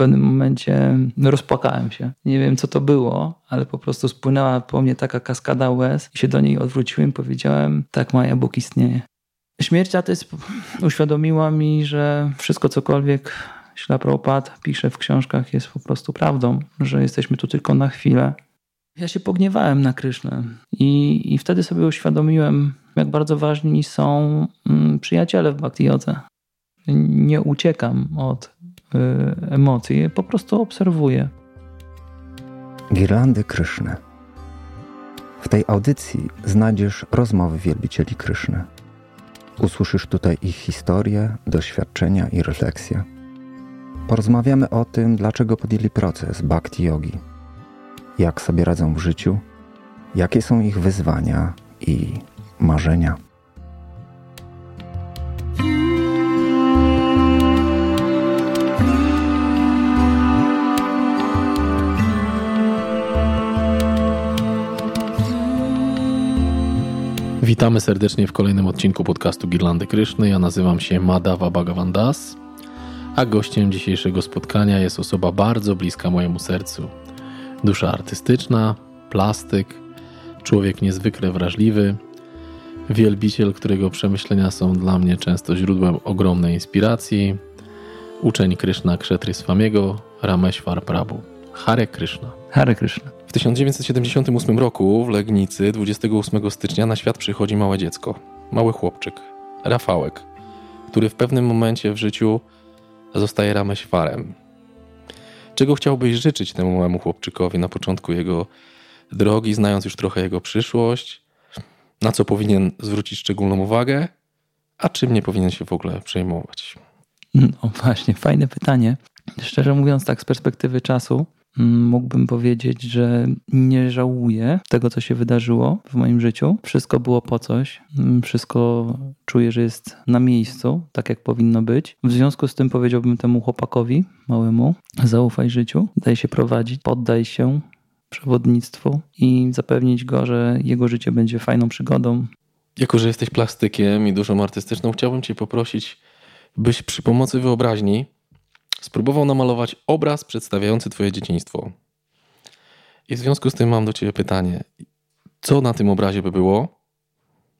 pewnym momencie rozpłakałem się. Nie wiem, co to było, ale po prostu spłynęła po mnie taka kaskada łez i się do niej odwróciłem powiedziałem, tak Maja, Bóg istnieje. Śmierć jest uświadomiła mi, że wszystko cokolwiek Śla Prabhupada pisze w książkach jest po prostu prawdą, że jesteśmy tu tylko na chwilę. Ja się pogniewałem na Krysznę i, i wtedy sobie uświadomiłem, jak bardzo ważni są mm, przyjaciele w Bhakti Jodze. Nie uciekam od y, emocji, po prostu obserwuję. Girlandy Kryszny. W tej audycji znajdziesz rozmowy wielbicieli Kryszny. Usłyszysz tutaj ich historię, doświadczenia i refleksje. Porozmawiamy o tym, dlaczego podjęli proces bhakti yogi, jak sobie radzą w życiu, jakie są ich wyzwania i marzenia. Witamy serdecznie w kolejnym odcinku podcastu Girlandy Kryszny. Ja nazywam się Madhava Bhagavan Das, a gościem dzisiejszego spotkania jest osoba bardzo bliska mojemu sercu. Dusza artystyczna, plastyk, człowiek niezwykle wrażliwy, wielbiciel, którego przemyślenia są dla mnie często źródłem ogromnej inspiracji, uczeń Kryszna Kshetry Swamiego, Rameshwar Prabhu. Hare Krishna. Hare Krishna. W 1978 roku w Legnicy 28 stycznia na świat przychodzi małe dziecko, mały chłopczyk, Rafałek, który w pewnym momencie w życiu zostaje Rameshwarem. Czego chciałbyś życzyć temu małemu chłopczykowi na początku jego drogi, znając już trochę jego przyszłość? Na co powinien zwrócić szczególną uwagę? A czym nie powinien się w ogóle przejmować? No właśnie, fajne pytanie. Szczerze mówiąc, tak z perspektywy czasu, mógłbym powiedzieć, że nie żałuję tego, co się wydarzyło w moim życiu. Wszystko było po coś, mm, wszystko czuję, że jest na miejscu, tak jak powinno być. W związku z tym powiedziałbym temu chłopakowi małemu: zaufaj życiu, daj się prowadzić, poddaj się przewodnictwu i zapewnić go, że jego życie będzie fajną przygodą. Jako, że jesteś plastykiem i duszą artystyczną, chciałbym Cię poprosić, byś przy pomocy wyobraźni spróbował namalować obraz przedstawiający Twoje dzieciństwo. I w związku z tym mam do Ciebie pytanie: co na tym obrazie by było?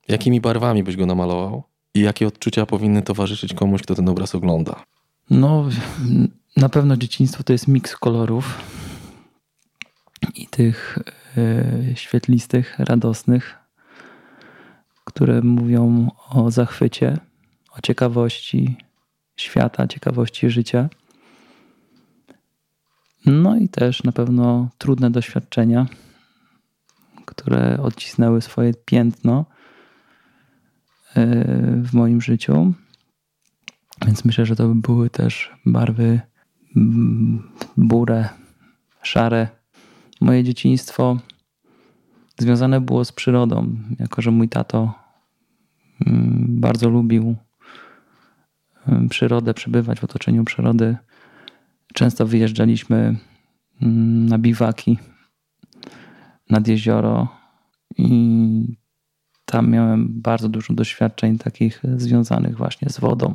Jakimi barwami byś go namalował? I jakie odczucia powinny towarzyszyć komuś, kto ten obraz ogląda? No, na pewno dzieciństwo to jest miks kolorów i tych y, świetlistych, radosnych, które mówią o zachwycie, o ciekawości świata, ciekawości życia. No i też na pewno trudne doświadczenia, które odcisnęły swoje piętno e, w moim życiu. Więc myślę, że to by były też barwy burę, szare. Moje dzieciństwo związane było z przyrodą, jako że mój tato bardzo lubił przyrodę, przebywać w otoczeniu przyrody. Często wyjeżdżaliśmy mm, na biwaki nad jezioro i tam miałem bardzo dużo doświadczeń takich związanych właśnie z wodą,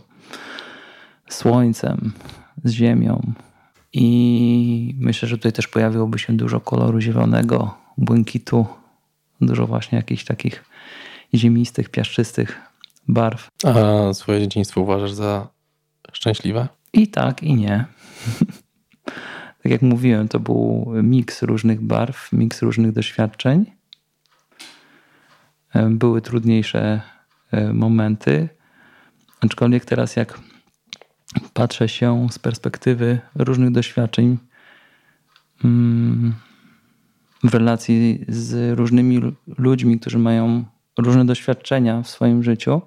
słońcem, z ziemią. I myślę, że tutaj też pojawiłoby się dużo koloru zielonego, błękitu, dużo właśnie jakichś takich ziemistych, piaszczystych barw. A swoje dzieciństwo uważasz za szczęśliwe? I tak, i nie. tak jak mówiłem, to był miks różnych barw, miks różnych doświadczeń. E, były trudniejsze e, momenty, aczkolwiek teraz, jak patrzę się z perspektywy różnych doświadczeń mm, w relacji z różnymi ludźmi, którzy mają różne doświadczenia w swoim życiu,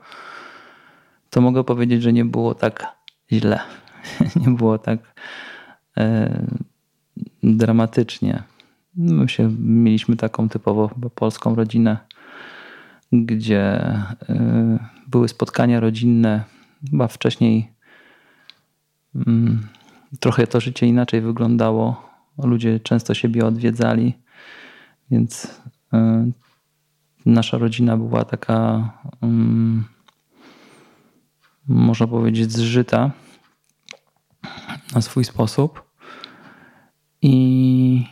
to mogę powiedzieć, że nie było tak źle. nie było tak e, dramatycznie. My się, mieliśmy taką typowo polską rodzinę, gdzie e, były spotkania rodzinne. Chyba wcześniej mm, trochę to życie inaczej wyglądało. Ludzie często siebie odwiedzali, więc e, nasza rodzina była taka. Mm, można powiedzieć, zżyta na swój sposób. I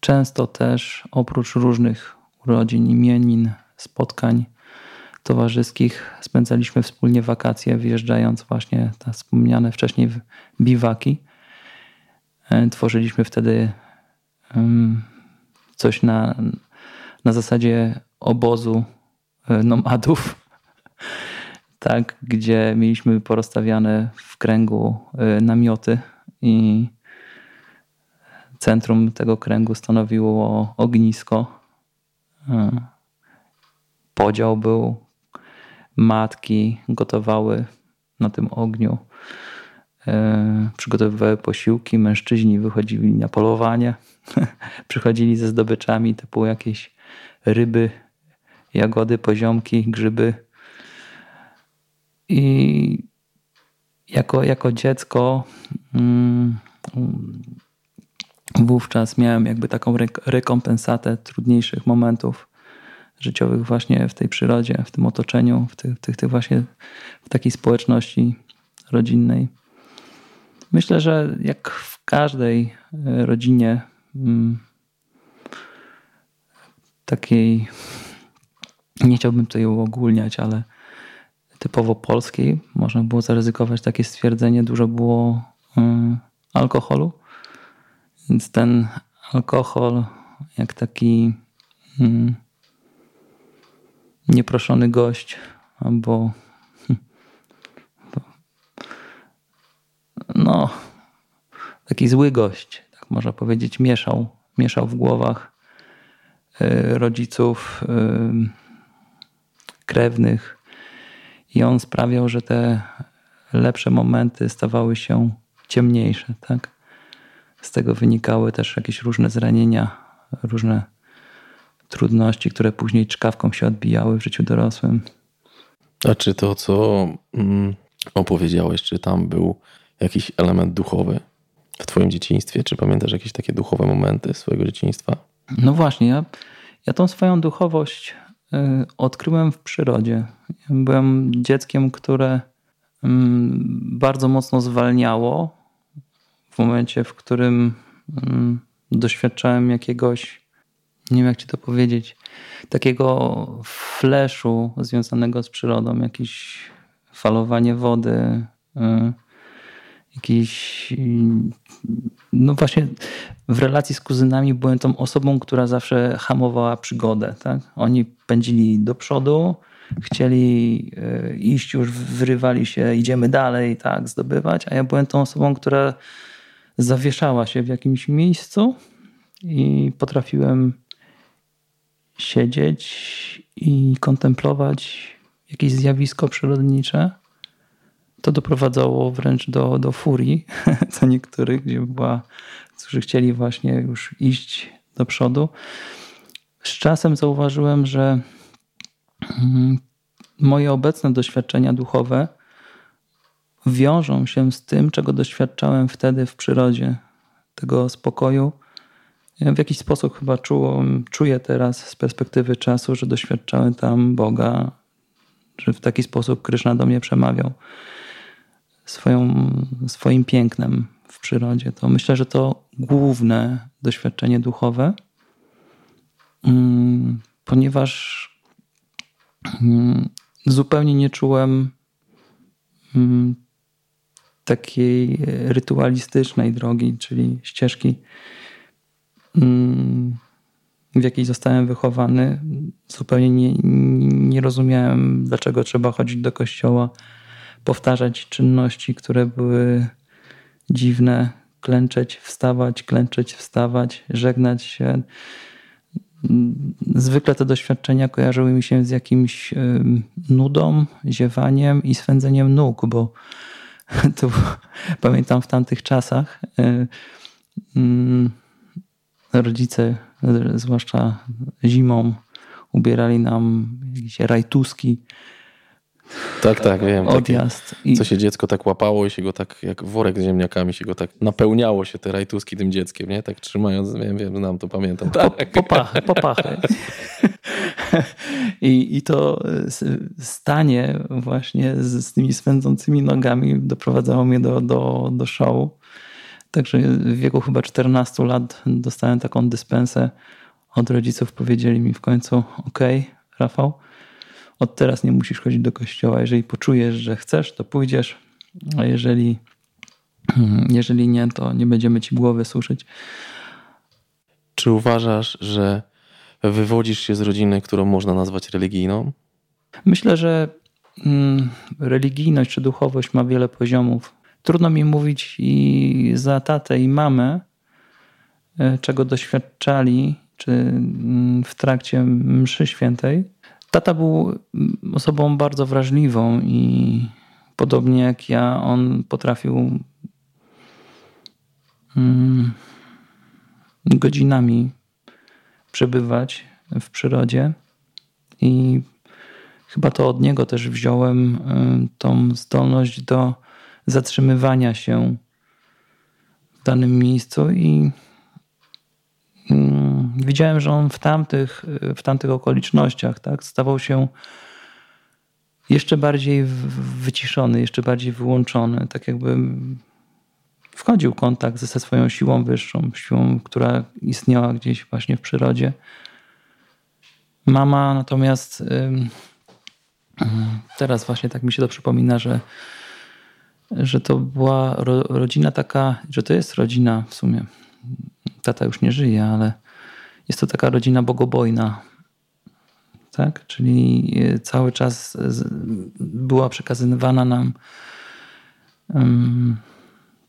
często też oprócz różnych urodzin, imienin, spotkań towarzyskich spędzaliśmy wspólnie wakacje, wyjeżdżając właśnie te wspomniane wcześniej biwaki. E, tworzyliśmy wtedy coś na, na zasadzie obozu e, nomadów, tak, gdzie mieliśmy porozstawiane w kręgu e, namioty i centrum tego kręgu stanowiło ognisko. Podział był, matki gotowały na tym ogniu, przygotowywały posiłki, mężczyźni wychodzili na polowanie. przychodzili ze zdobyczami typu jakieś ryby, jagody, poziomki, grzyby. I jako, jako dziecko mm, wówczas miałem jakby taką rekompensatę trudniejszych momentów życiowych właśnie w tej przyrodzie, w tym otoczeniu, w tych, tych, tych właśnie w takiej społeczności rodzinnej. Myślę, że jak w każdej e, rodzinie Mm, takiej, nie chciałbym tutaj uogólniać, ale typowo polskiej można było zaryzykować takie stwierdzenie, dużo było mm, alkoholu, więc ten alkohol jak taki mm, nieproszony gość albo no taki zły gość można powiedzieć, mieszał, mieszał w głowach e, rodziców, e, krewnych i on sprawiał, że te lepsze momenty stawały się ciemniejsze. Tak? Z tego wynikały też jakieś różne zranienia, różne trudności, które później czkawką się odbijały w życiu dorosłym. A czy to, co mm, opowiedziałeś, czy tam był jakiś element duchowy? w Twoim dzieciństwie? Czy pamiętasz jakieś takie duchowe momenty swojego dzieciństwa? No właśnie, ja, ja tą swoją duchowość y, odkryłem w przyrodzie. Byłem dzieckiem, które y, bardzo mocno zwalniało w momencie, w którym y, doświadczałem jakiegoś, nie wiem jak ci to powiedzieć, takiego fleszu związanego z przyrodą, jakieś falowanie wody, y, jakiś. No właśnie, w relacji z kuzynami byłem tą osobą, która zawsze hamowała przygodę. Tak? Oni pędzili do przodu, chcieli e, iść, już wyrywali się, idziemy dalej, tak, zdobywać, a ja byłem tą osobą, która zawieszała się w jakimś miejscu i potrafiłem siedzieć i kontemplować jakieś zjawisko przyrodnicze to doprowadzało wręcz do, do furii co niektórych, gdzie była, którzy chcieli właśnie już iść do przodu. Z czasem zauważyłem, że mm, moje obecne doświadczenia duchowe wiążą się z tym, czego doświadczałem wtedy w przyrodzie, tego spokoju. Ja w jakiś sposób chyba czułem, czuję teraz z perspektywy czasu, że doświadczałem tam Boga, że w taki sposób Kryszna do mnie przemawiał swoją, swoim pięknem w przyrodzie. To myślę, że to główne doświadczenie duchowe, mm, ponieważ mm, zupełnie nie czułem mm, takiej rytualistycznej drogi, czyli ścieżki, w jakiej zostałem wychowany. Zupełnie nie, nie rozumiałem, dlaczego trzeba chodzić do kościoła powtarzać czynności, które były dziwne, klęczeć, wstawać, klęczeć, wstawać, żegnać się. Zwykle te doświadczenia kojarzyły mi się z jakimś nudą, ziewaniem i swędzeniem nóg, bo to pamiętam w tamtych czasach rodzice, zwłaszcza zimą, ubierali nam jakieś rajtuski, tak, tak, wiem. Odjazd. Co się dziecko tak łapało i się go tak, jak worek z ziemniakami, się go tak napełniało się te rajtuski tym dzieckiem, nie? Tak trzymając, wiem, wiem, znam to, pamiętam. Tak. Popachy, popachy. I, I to stanie właśnie z, z tymi swędzącymi nogami doprowadzało mnie do, do, do show. Także w wieku chyba 14 lat dostałem taką dyspensę od rodziców. Powiedzieli mi w końcu: OK, Rafał, od teraz nie musisz chodzić do kościoła. Jeżeli poczujesz, że chcesz, to pójdziesz, a jeżeli, jeżeli nie, to nie będziemy ci głowy suszyć. Czy uważasz, że wywodzisz się z rodziny, którą można nazwać religijną? Myślę, że mm, religijność czy duchowość ma wiele poziomów. Trudno mi mówić i za tatę i mamę, e, czego doświadczali, czy mm, w trakcie mszy świętej. Tata był mm, osobą bardzo wrażliwą i podobnie jak ja, on potrafił godzinami przebywać w przyrodzie i chyba to od niego też wziąłem y, tą zdolność do zatrzymywania się w danym miejscu i mm, widziałem, że on w tamtych, w tamtych okolicznościach tak, stawał się jeszcze bardziej wyciszony, jeszcze bardziej wyłączony, tak jakby wchodził w kontakt ze swoją siłą wyższą, siłą, która istniała gdzieś właśnie w przyrodzie. Mama natomiast teraz właśnie tak mi się to przypomina, że, że to była ro, rodzina taka, że to jest rodzina w sumie. Tata już nie żyje, ale jest to taka rodzina bogobojna. Tak? Czyli cały czas była przekazywana nam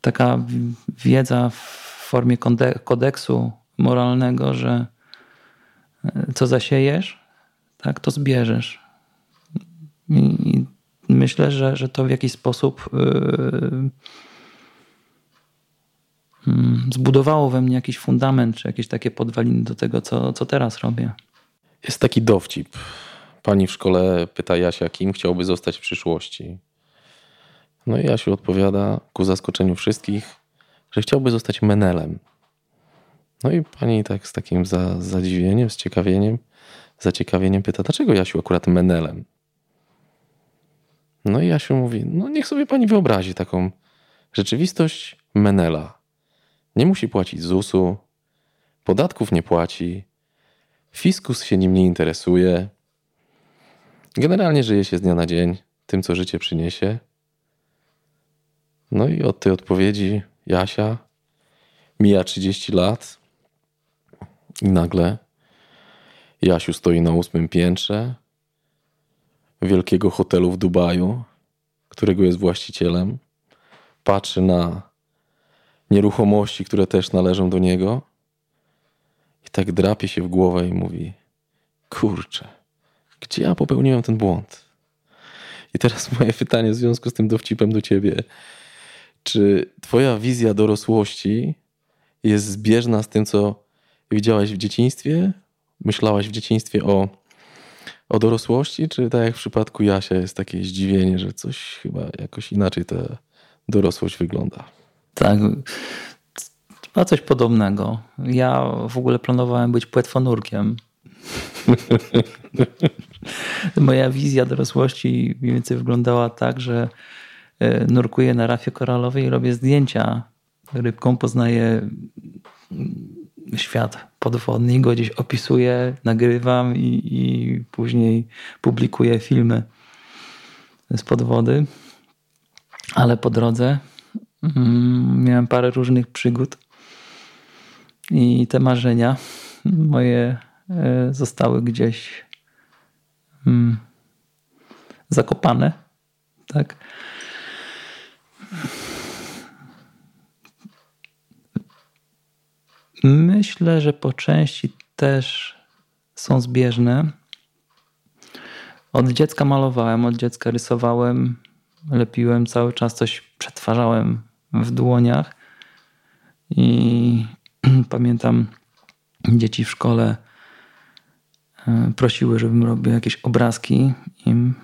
taka wiedza w formie kodeksu moralnego, że e, co zasiejesz, tak, to zbierzesz. I myślę, że, że to w jakiś sposób yy, zbudowało we mnie jakiś fundament, czy jakieś takie podwaliny do tego, co, co teraz robię. Jest taki dowcip. Pani w szkole pyta Jasia, kim chciałby zostać w przyszłości. No i Jasiu odpowiada ku zaskoczeniu wszystkich, że chciałby zostać menelem. No i pani tak z takim za, zadziwieniem, z ciekawieniem, zaciekawieniem pyta, dlaczego Jasiu akurat menelem? No i Jasiu mówi, no niech sobie pani wyobrazi taką rzeczywistość menela. Nie musi płacić ZUS-u, podatków nie płaci, fiskus się nim nie interesuje. Generalnie żyje się z dnia na dzień tym, co życie przyniesie – no i od tej odpowiedzi Jasia mija 30 lat i nagle Jasiu stoi na ósmym piętrze wielkiego hotelu w Dubaju, którego jest właścicielem. Patrzy na nieruchomości, które też należą do niego i tak drapie się w głowę i mówi: Kurczę, gdzie ja popełniłem ten błąd? I teraz moje pytanie w związku z tym dowcipem do ciebie. Czy twoja wizja dorosłości jest zbieżna z tym, co widziałaś w dzieciństwie? Myślałaś w dzieciństwie o, o dorosłości? Czy tak jak w przypadku Jasia jest takie zdziwienie, że coś chyba jakoś inaczej ta dorosłość wygląda? Tak, ma coś podobnego. Ja w ogóle planowałem być płetwonurkiem. Moja wizja dorosłości mniej więcej wyglądała tak, że E, nurkuję na rafie koralowej i robię zdjęcia rybką, poznaję świat podwodny, go gdzieś opisuję, nagrywam i, i później publikuję filmy z podwody. Ale po drodze miałem parę różnych przygód i te marzenia moje e, zostały gdzieś mm, zakopane. Tak. Myślę, że po części też są zbieżne. Od dziecka malowałem, od dziecka rysowałem, lepiłem, cały czas coś przetwarzałem w dłoniach. I pamiętam, dzieci w szkole e, prosiły, żebym robił jakieś obrazki im.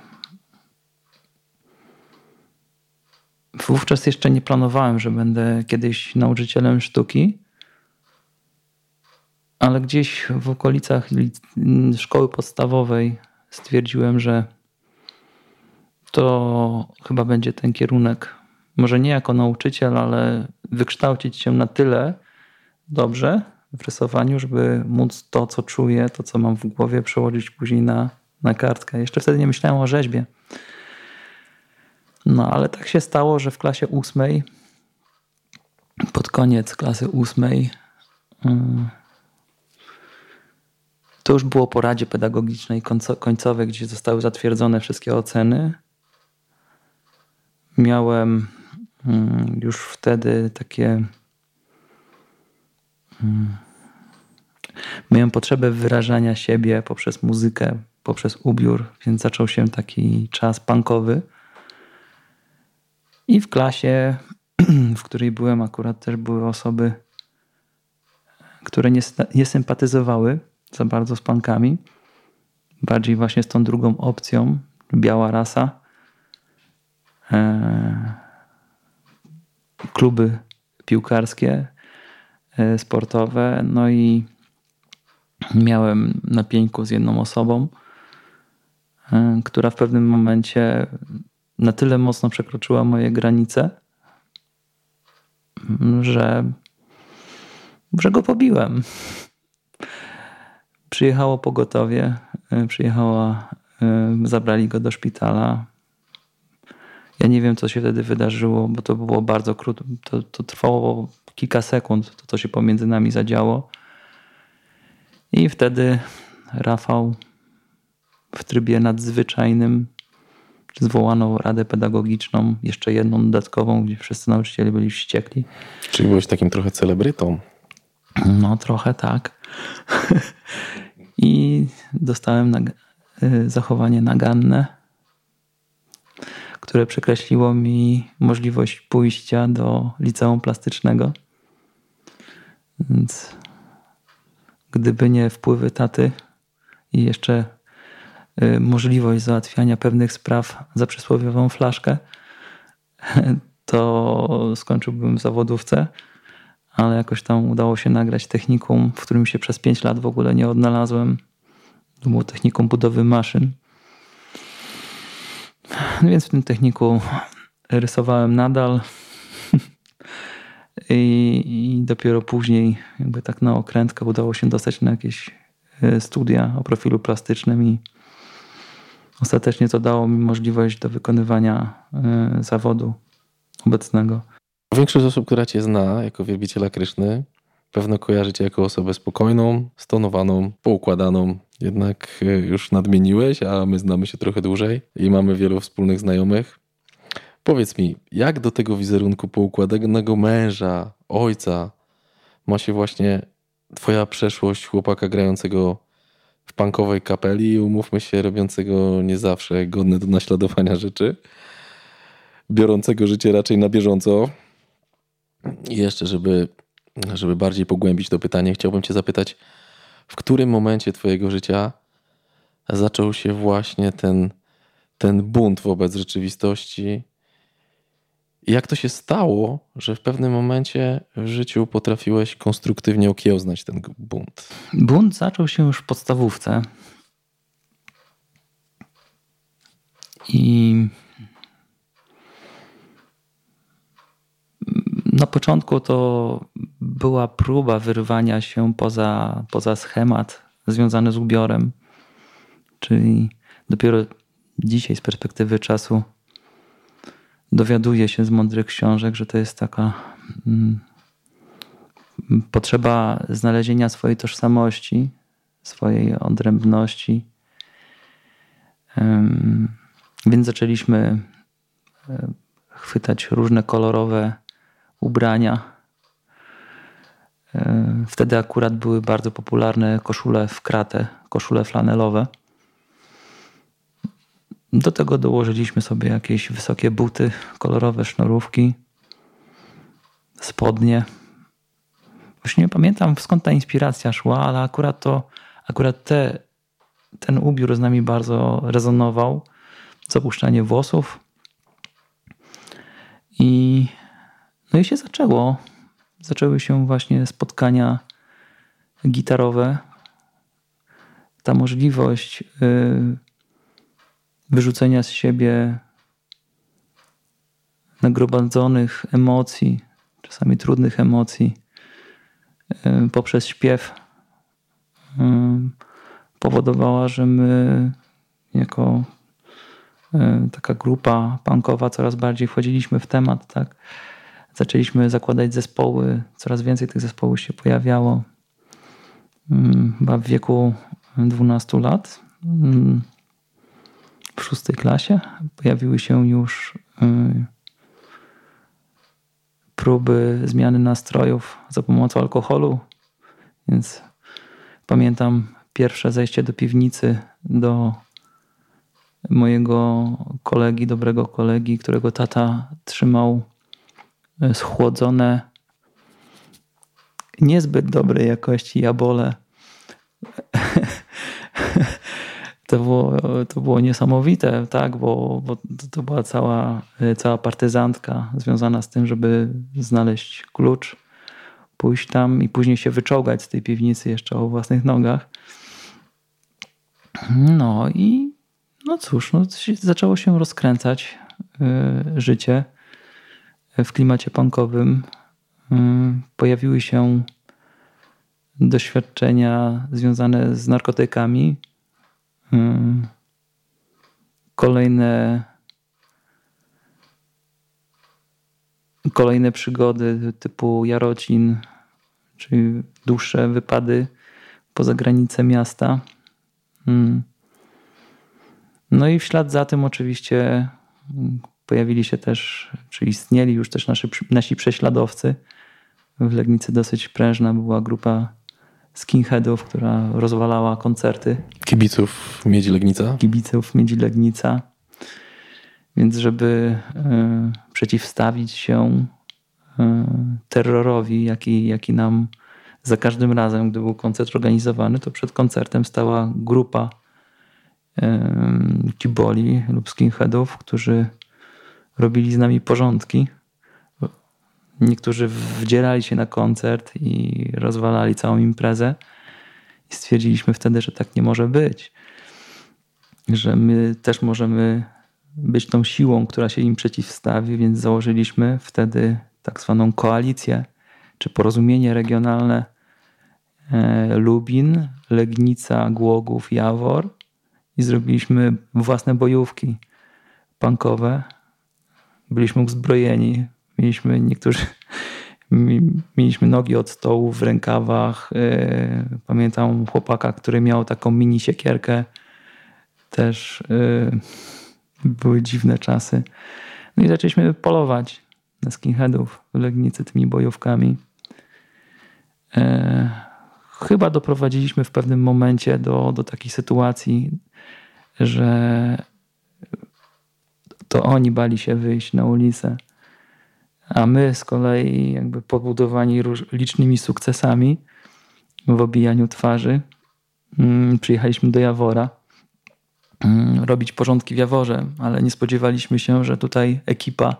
Wówczas jeszcze nie planowałem, że będę kiedyś nauczycielem sztuki ale gdzieś w okolicach szkoły podstawowej stwierdziłem, że to chyba będzie ten kierunek, może nie jako nauczyciel, ale wykształcić się na tyle dobrze w rysowaniu, żeby móc to, co czuję, to, co mam w głowie, przełożyć później na, na kartkę. Jeszcze wtedy nie myślałem o rzeźbie. No ale tak się stało, że w klasie ósmej, pod koniec klasy ósmej, mm, to już było po Radzie Pedagogicznej końcowej, gdzie zostały zatwierdzone wszystkie oceny. Miałem już wtedy takie. Mm, miałem potrzebę wyrażania siebie poprzez muzykę, poprzez ubiór, więc zaczął się taki czas punkowy. I w klasie, w której byłem, akurat też były osoby, które nie, nie sympatyzowały za bardzo z pankami. Bardziej właśnie z tą drugą opcją, biała rasa. E, kluby piłkarskie, e, sportowe. No i miałem na pieńku z jedną osobą, e, która w pewnym momencie na tyle mocno przekroczyła moje granice, że, że go pobiłem. Przyjechało pogotowie, e, przyjechała, zabrali go do szpitala. Ja nie wiem, co się wtedy wydarzyło, bo to było bardzo krótko. To, to trwało kilka sekund, to co się pomiędzy nami zadziało. I wtedy Rafał w trybie nadzwyczajnym zwołano radę pedagogiczną, jeszcze jedną dodatkową, gdzie wszyscy nauczyciele byli wściekli. Czyli byłeś takim trochę celebrytą. No, trochę tak. I dostałem na, y, zachowanie naganne, które przekreśliło mi możliwość pójścia do liceum plastycznego. Więc gdyby nie wpływy taty i jeszcze y, możliwość załatwiania pewnych spraw za przysłowiową flaszkę, to skończyłbym w zawodówce ale jakoś tam udało się nagrać technikum, w którym się przez 5 lat w ogóle nie odnalazłem. To było technikum budowy maszyn. Więc w tym techniku rysowałem nadal. I, I, dopiero później, jakby tak na okrętkę, udało się dostać na jakieś e, studia o profilu plastycznym i ostatecznie to dało mi możliwość do wykonywania e, zawodu obecnego. Większość osób, która cię zna jako wielbiciela Kryszny, pewno kojarzy cię jako osobę spokojną, stonowaną, poukładaną. Jednak e, już nadmieniłeś, a my znamy się trochę dłużej i mamy wielu wspólnych znajomych. Powiedz mi, jak do tego wizerunku poukładanego męża, ojca ma się właśnie twoja przeszłość chłopaka grającego w punkowej kapeli i umówmy się, robiącego nie zawsze godne do naśladowania rzeczy, biorącego życie raczej na bieżąco, i jeszcze, żeby, żeby bardziej pogłębić to pytanie, chciałbym Cię zapytać, w którym momencie Twojego życia zaczął się właśnie ten, ten bunt wobec rzeczywistości? Jak to się stało, że w pewnym momencie w życiu potrafiłeś konstruktywnie okiełznać ten bunt? Bunt zaczął się już w podstawówce. I na początku to była próba wyrwania się poza, poza schemat związany z ubiorem. Czyli dopiero dzisiaj z perspektywy czasu dowiaduję się z mądrych książek, że to jest taka mm, potrzeba znalezienia swojej tożsamości, swojej odrębności. Więc zaczęliśmy e, chwytać różne kolorowe ubrania. E, wtedy akurat były bardzo popularne koszule w kratę, koszule flanelowe. Do tego dołożyliśmy sobie jakieś wysokie buty, kolorowe sznurówki, spodnie. Właśnie nie pamiętam skąd ta inspiracja szła, ale akurat to, akurat te, ten ubiór z nami bardzo rezonował. Zapuszczanie włosów i no i się zaczęło. Zaczęły się właśnie spotkania gitarowe. Ta możliwość y, wyrzucenia z siebie nagromadzonych emocji, czasami trudnych emocji, poprzez śpiew powodowała, że my jako taka grupa punkowa coraz bardziej wchodziliśmy w temat, tak? Zaczęliśmy zakładać zespoły, coraz więcej tych zespołów się pojawiało. Chyba w wieku 12 lat w szóstej klasie pojawiły się już próby zmiany nastrojów za pomocą alkoholu, więc pamiętam pierwsze zejście do piwnicy do mojego kolegi, dobrego kolegi, którego tata trzymał schłodzone, niezbyt dobrej jakości jabole. To było, to było niesamowite, tak, bo, bo to była cała, cała partyzantka związana z tym, żeby znaleźć klucz, pójść tam i później się wyczołgać z tej piwnicy jeszcze o własnych nogach. No i no cóż, no, zaczęło się rozkręcać y, życie w klimacie punkowym. Y, pojawiły się doświadczenia związane z narkotykami. Y, kolejne kolejne przygody typu Jarocin, czyli dłuższe wypady poza granice miasta. No i w ślad za tym oczywiście pojawili się też, czy istnieli już też nasi, nasi prześladowcy. W Legnicy dosyć prężna była grupa skinheadów, która rozwalała koncerty. Kibiców Miedzi Legnica? Kibiców Miedzi Legnica. Więc żeby y, przeciwstawić się y, terrorowi, jaki, jaki nam za każdym razem, gdy był koncert organizowany, to przed koncertem stała grupa kiboli lub skinheadów, którzy robili z nami porządki. Niektórzy wdzierali się na koncert i rozwalali całą imprezę. I stwierdziliśmy wtedy, że tak nie może być. Że my też możemy być tą siłą, która się im przeciwstawi, więc założyliśmy wtedy tak zwaną koalicję czy porozumienie regionalne e, Lubin, Legnica, Głogów, Jawor i zrobiliśmy własne bojówki punkowe. Byliśmy uzbrojeni. Mieliśmy niektórzy mieliśmy nogi od stołu w rękawach. E, pamiętam chłopaka, który miał taką mini siekierkę. Też e, były dziwne czasy. No i zaczęliśmy polować na skinheadów w Legnicy tymi bojówkami. E, chyba doprowadziliśmy w pewnym momencie do, do takiej sytuacji, że to oni bali się wyjść na ulicę. A my z kolei, jakby pobudowani licznymi sukcesami w obijaniu twarzy, mm, przyjechaliśmy do Jawora mm, robić porządki w Jaworze, ale nie spodziewaliśmy się, że tutaj ekipa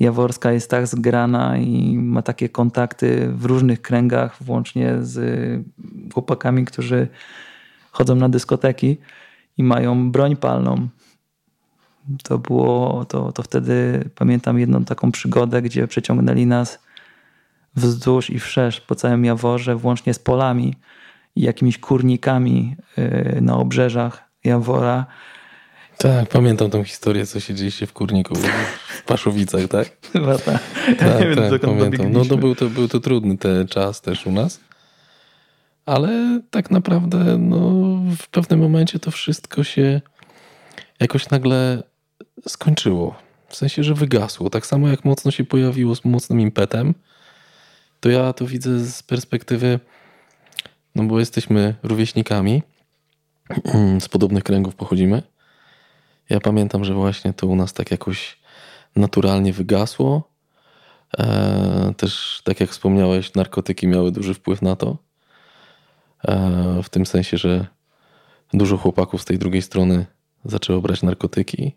jaworska jest tak zgrana i ma takie kontakty w różnych kręgach, włącznie z chłopakami, którzy chodzą na dyskoteki i mają broń palną. To było, to, to wtedy pamiętam jedną taką przygodę, gdzie przeciągnęli nas wzdłuż i wszerz po całym Jaworze, włącznie z polami i jakimiś kurnikami y, na obrzeżach Jawora. Tak, pamiętam tą historię, co się dzieje w kurniku w Paszowicach, tak? Chyba tak. tak, wiem, tak pamiętam. No to był, to był to trudny ten czas też u nas. Ale tak naprawdę no, w pewnym momencie to wszystko się jakoś nagle skończyło. W sensie, że wygasło. Tak samo jak mocno się pojawiło z mocnym impetem, to ja to widzę z perspektywy, no bo jesteśmy rówieśnikami, z podobnych kręgów pochodzimy. Ja pamiętam, że właśnie to u nas tak jakoś naturalnie wygasło. Eee, też, tak jak wspomniałeś, narkotyki miały duży wpływ na to. E, w tym sensie, że dużo chłopaków z tej drugiej strony zaczęło brać narkotyki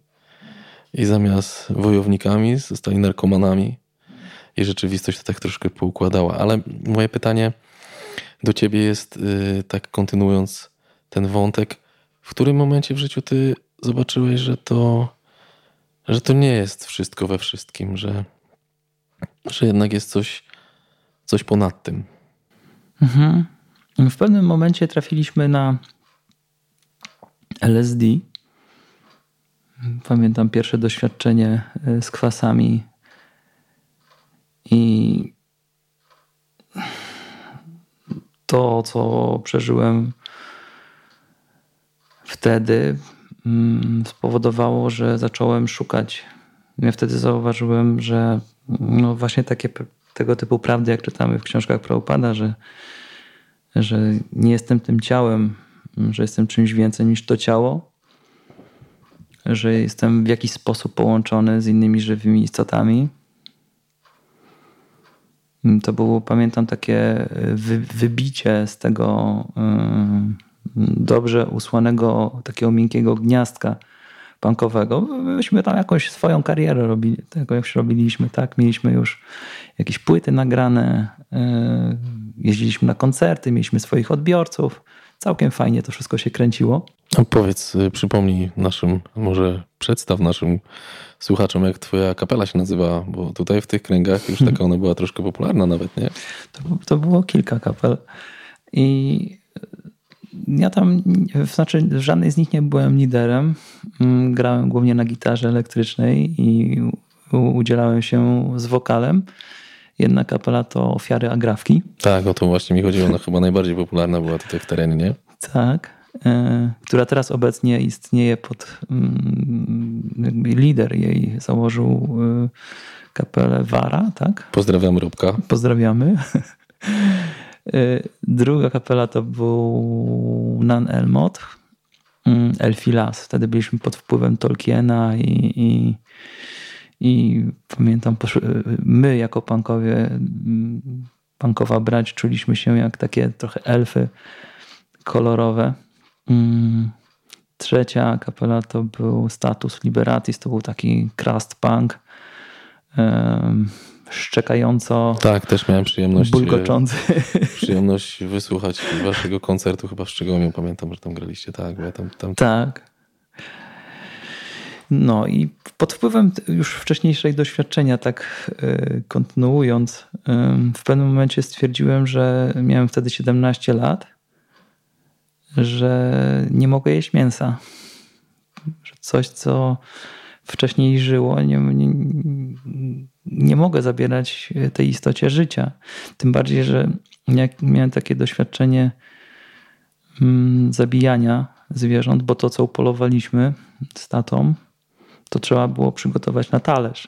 i zamiast wojownikami zostali narkomanami i rzeczywistość to tak troszkę poukładała. Ale moje pytanie do ciebie jest, y, tak kontynuując ten wątek, w którym momencie w życiu ty zobaczyłeś, że to, że to nie jest wszystko we wszystkim, że, że jednak jest coś, coś ponad tym. Mhm. W pewnym momencie trafiliśmy na LSD. Pamiętam pierwsze doświadczenie e, z kwasami i to, co przeżyłem wtedy, mm, spowodowało, że zacząłem szukać. Ja wtedy zauważyłem, że no właśnie takie tego typu prawdy, jak czytamy w książkach Prabhupada, że, że nie jestem tym ciałem, że jestem czymś więcej niż to ciało, że jestem w jakiś sposób połączony z innymi żywymi istotami. To było, pamiętam, takie wy, wybicie z tego yy, dobrze usłanego, takiego miękkiego gniazdka punkowego. Myśmy tam jakąś swoją karierę robili, tego jak robiliśmy, tak? Mieliśmy już jakieś płyty nagrane, e, jeździliśmy na koncerty, mieliśmy swoich odbiorców. Całkiem fajnie to wszystko się kręciło. A powiedz, y, przypomnij naszym, może przedstaw naszym słuchaczom, jak twoja kapela się nazywa, bo tutaj w tych kręgach już taka ona była troszkę popularna nawet, nie? To, to było kilka kapel i ja tam, znaczy w żadnej z nich nie byłem liderem. Mm, grałem głównie na gitarze elektrycznej i udzielałem się z wokalem. Jedna kapela to Ofiary Agrawki. Tak, o to właśnie mi chodziło. Ona chyba najbardziej popularna była tutaj w terenie, nie? Tak. E, która teraz obecnie istnieje pod... Mm, lider jej założył e, kapelę Wara, tak? Pozdrawiamy Robka. Pozdrawiamy. E, druga kapela to był Nan Elmot, mm, Elfilas. Wtedy byliśmy pod wpływem Tolkiena i, i, i pamiętam, my jako punkowie, mm, punkowa brać, czuliśmy się jak takie trochę elfy kolorowe. Mm, trzecia kapela to był Status Liberatis, to był taki crust punk szczekająco. Tak, też miałem przyjemność. Bulgoczący. Przyjemność wysłuchać waszego koncertu, chyba w Szczegomiu. Pamiętam, że tam graliście, tak. Bo ja tam, tam... Tak. No i pod wpływem już wcześniejszej doświadczenia, tak e, kontynuując, w pewnym momencie stwierdziłem, że miałem wtedy 17 lat, że nie mogę jeść mięsa. Że coś, co wcześniej żyło, nie, nie, nie mogę zabierać tej istocie życia. Tym bardziej, że jak miałem takie doświadczenie mm, zabijania zwierząt, bo to, co upolowaliśmy z tatą, to trzeba było przygotować na talerz.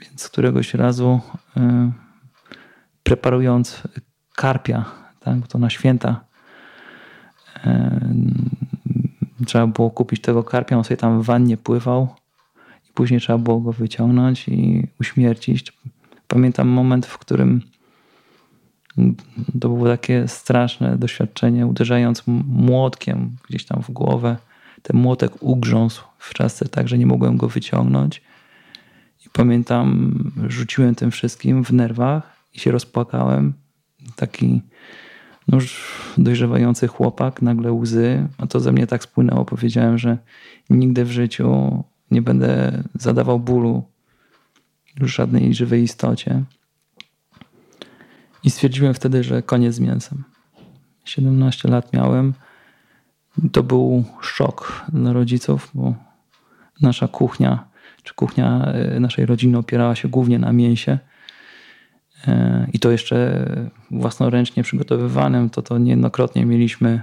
Więc któregoś razu y, preparując karpia, tak, bo to na święta trzeba było kupić tego karpia, on sobie tam w wannie pływał i później trzeba było go wyciągnąć i uśmiercić. Pamiętam moment, w którym to było takie straszne doświadczenie, uderzając młotkiem gdzieś tam w głowę ten młotek ugrząsł w czasce tak, że nie mogłem go wyciągnąć. I pamiętam, rzuciłem tym wszystkim w nerwach i się rozpłakałem. Taki no już dojrzewający chłopak, nagle łzy, a to ze mnie tak spłynęło. Powiedziałem, że nigdy w życiu nie będę zadawał bólu już żadnej żywej istocie. I stwierdziłem wtedy, że koniec z mięsem. 17 lat miałem to był szok dla rodziców, bo nasza kuchnia, czy kuchnia e, naszej rodziny opierała się głównie na mięsie. E, I to jeszcze własnoręcznie przygotowywanym, to to niejednokrotnie mieliśmy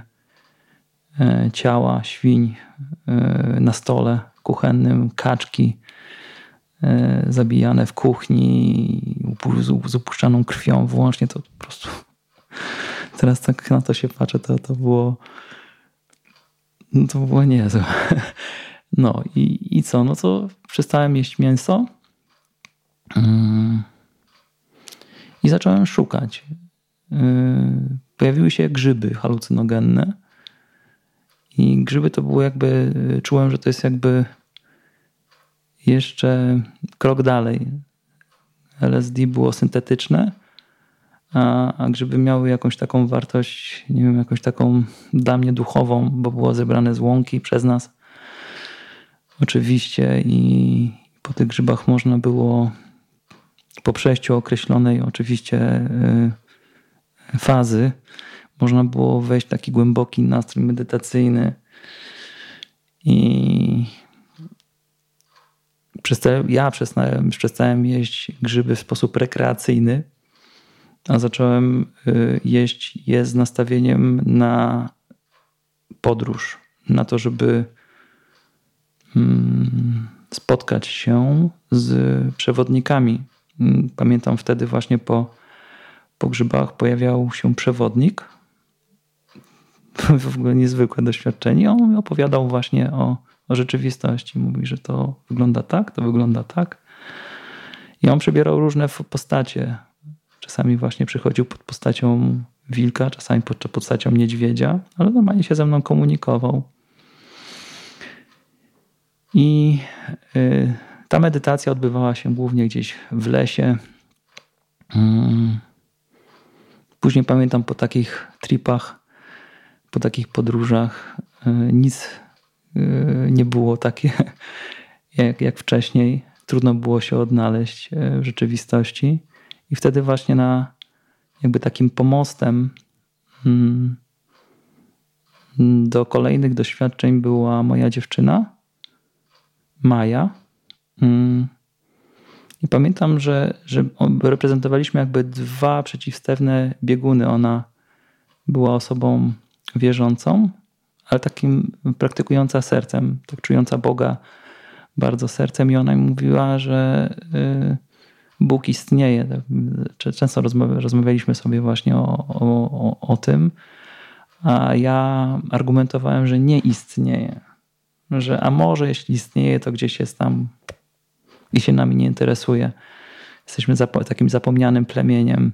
e, ciała świń na stole kuchennym, kaczki zabijane w kuchni z upuszczaną krwią włącznie. To po prostu teraz tak na to się patrzę, to, to było no to było niezłe. No i, i co? No to przestałem jeść mięso mm. I zacząłem szukać. Y, pojawiły się grzyby halucynogenne i grzyby to było jakby, czułem, że to jest jakby jeszcze krok dalej. LSD było syntetyczne, a, a grzyby miały jakąś taką wartość, nie wiem, jakąś taką dla mnie duchową, bo było zebrane z łąki przez nas. Oczywiście i po tych grzybach można było po przejściu określonej oczywiście y, fazy można było wejść w taki głęboki nastrój medytacyjny i przestałem, ja przestałem, przestałem jeść grzyby w sposób rekreacyjny, a zacząłem y, jeść je z nastawieniem na podróż, na to, żeby mm, spotkać się z przewodnikami. Mm, pamiętam wtedy właśnie po, grzybach pojawiał się przewodnik, w ogóle niezwykłe doświadczenie. On opowiadał właśnie o, o rzeczywistości. Mówi, że to wygląda tak, to wygląda tak. I on przebierał różne postacie. Czasami właśnie przychodził pod postacią wilka, czasami pod postacią niedźwiedzia, ale normalnie się ze mną komunikował. I y, ta medytacja odbywała się głównie gdzieś w lesie. Mm. Później pamiętam po takich tripach po takich podróżach e, nic e, nie było takie jak, jak wcześniej. Trudno było się odnaleźć e, w rzeczywistości. I wtedy właśnie na jakby takim pomostem mm, do kolejnych doświadczeń była moja dziewczyna, Maja. Mm. I pamiętam, że, że reprezentowaliśmy jakby dwa przeciwstawne bieguny. Ona była osobą wierzącą, ale takim praktykująca sercem, tak czująca Boga bardzo sercem i ona mi mówiła, że y, Bóg istnieje. Często rozmawialiśmy sobie właśnie o, o, o tym, a ja argumentowałem, że nie istnieje. Że a może jeśli istnieje, to gdzieś jest tam i się nami nie interesuje. Jesteśmy takim zapomnianym plemieniem.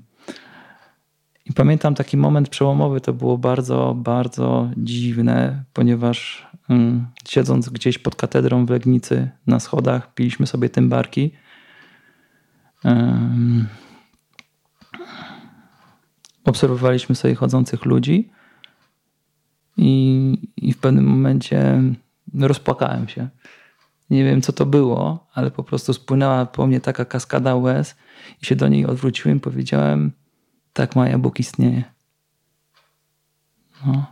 I pamiętam taki moment przełomowy, to było bardzo, bardzo dziwne, ponieważ um, siedząc gdzieś pod katedrą w Legnicy na schodach, piliśmy sobie tymbarki. Um, obserwowaliśmy sobie chodzących ludzi i, i w pewnym momencie rozpłakałem się. Nie wiem, co to było, ale po prostu spłynęła po mnie taka kaskada łez i się do niej odwróciłem i powiedziałem – tak, Maja, Bóg istnieje. No.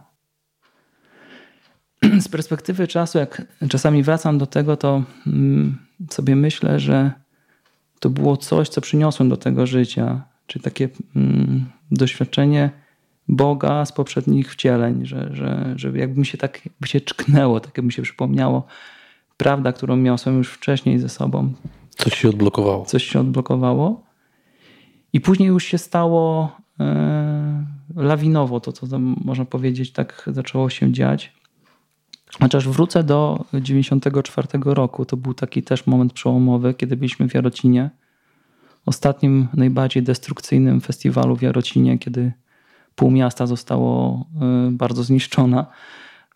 Z perspektywy czasu, jak czasami wracam do tego, to mm, sobie myślę, że to było coś, co przyniosłem do tego życia. Czy takie mm, doświadczenie Boga z poprzednich wcieleń, że, że, że jakby mi się tak jakby się czknęło, tak jakby mi się przypomniało prawda, którą miałem już wcześniej ze sobą. Coś się odblokowało. Coś się odblokowało. I później już się stało e, lawinowo, to co można powiedzieć, tak zaczęło się dziać. Chociaż wrócę do 94 roku, to był taki też moment przełomowy, kiedy byliśmy w Jarocinie. Ostatnim, najbardziej destrukcyjnym festiwalu w Jarocinie, kiedy pół miasta zostało e, bardzo zniszczona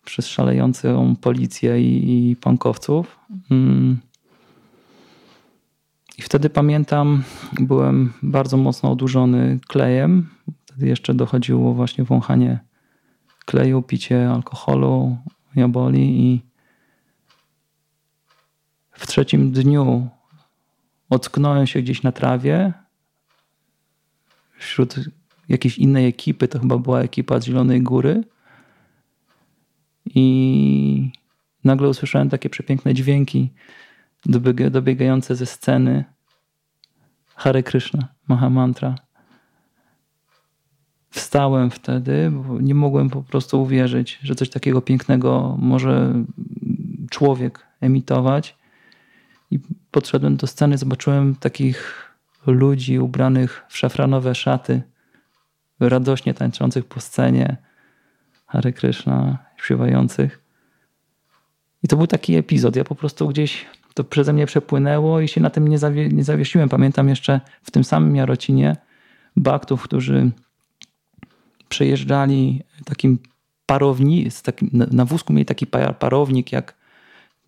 przez szalejącą policję i, i pankowców. Mm. I wtedy pamiętam, byłem bardzo mocno odurzony klejem. Wtedy jeszcze dochodziło właśnie wąchanie kleju, picie alkoholu, jaboli i w trzecim dniu ocknąłem się gdzieś na trawie wśród jakiejś innej ekipy, to chyba była ekipa z Zielonej Góry i nagle usłyszałem takie przepiękne dźwięki dobiegające ze sceny Hare Krishna, Mahamantra. Wstałem wtedy, bo nie mogłem po prostu uwierzyć, że coś takiego pięknego może człowiek emitować. I podszedłem do sceny, zobaczyłem takich ludzi ubranych w szafranowe szaty, radośnie tańczących po scenie, Hare Krishna, śpiewających. I to był taki epizod. Ja po prostu gdzieś to przeze mnie przepłynęło i się na tym nie, zawie, nie zawiesiłem. Pamiętam jeszcze w tym samym Jarocinie baktów, którzy przejeżdżali takim parowni, z takim, na wózku mieli taki parownik, jak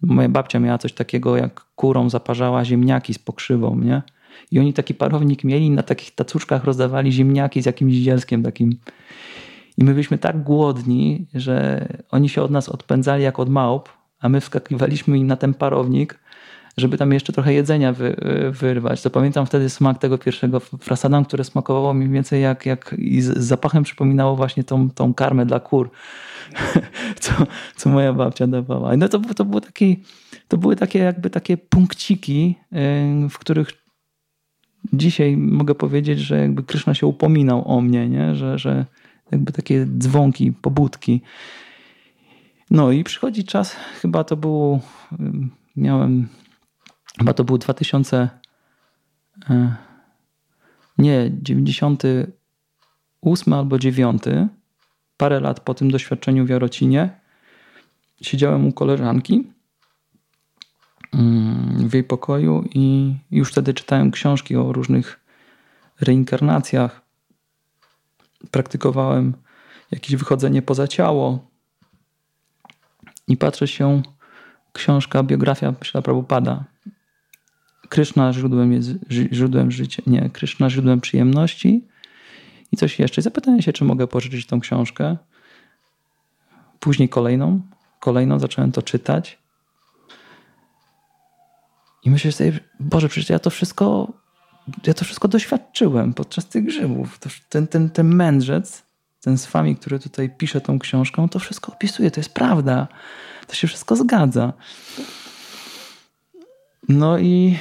moja babcia miała coś takiego, jak kurą zaparzała ziemniaki z pokrzywą, nie? I oni taki parownik mieli na takich tacuszkach rozdawali ziemniaki z jakimś dzielskiem takim. I my byliśmy tak głodni, że oni się od nas odpędzali jak od małp, a my wskakiwaliśmy na ten parownik, żeby tam jeszcze trochę jedzenia wy, wyrwać. To pamiętam wtedy smak tego pierwszego frasadam, które smakowało mniej więcej jak, jak i z, zapachem przypominało właśnie tą, tą karmę dla kur, co, co moja babcia dawała. No to, to, było taki, to były takie jakby takie punkciki, w których dzisiaj mogę powiedzieć, że jakby Kryszna się upominał o mnie, nie? Że, że jakby takie dzwonki, pobudki. No i przychodzi czas, chyba to było, miałem, chyba to był 2000, e, nie, 98 albo 9, parę lat po tym doświadczeniu w Jarocinie. Siedziałem u koleżanki w jej pokoju i już wtedy czytałem książki o różnych reinkarnacjach. Praktykowałem jakieś wychodzenie poza ciało, i patrzę się, książka, biografia Śla Prabhupada. Kryszna źródłem, jest, źródłem życia, nie, Kryszna źródłem przyjemności i coś jeszcze. Zapytałem się, czy mogę pożyczyć tą książkę. Później kolejną, kolejną zacząłem to czytać. I myślę sobie, Boże, przecież ja to wszystko, ja to wszystko doświadczyłem podczas tych grzybów. ten, ten, ten mędrzec ten z wami, który tutaj pisze tą książką, to wszystko opisuje, to jest prawda. To się wszystko zgadza. No i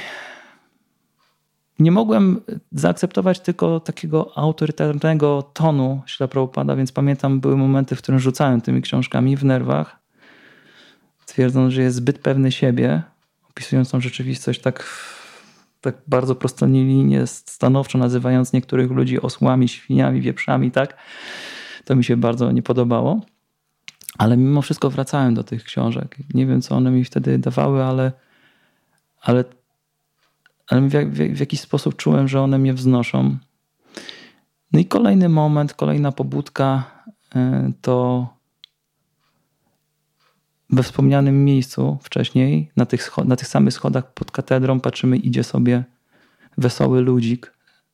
nie mogłem zaakceptować tylko takiego autorytarnego tonu Śla więc pamiętam, były momenty, w których rzucałem tymi książkami w nerwach, twierdząc, że jest zbyt pewny siebie, opisując tą rzeczywistość tak, tak bardzo prostolinie, stanowczo nazywając niektórych ludzi osłami, świniami, wieprzami, tak? To mi się bardzo nie podobało. Ale mimo wszystko wracałem do tych książek. Nie wiem, co one mi wtedy dawały, ale, ale, ale w, w, w jakiś sposób czułem, że one mnie wznoszą. No i kolejny moment, kolejna pobudka e, to we wspomnianym miejscu wcześniej, na tych, na tych samych schodach pod katedrą, patrzymy, idzie sobie wesoły ludzik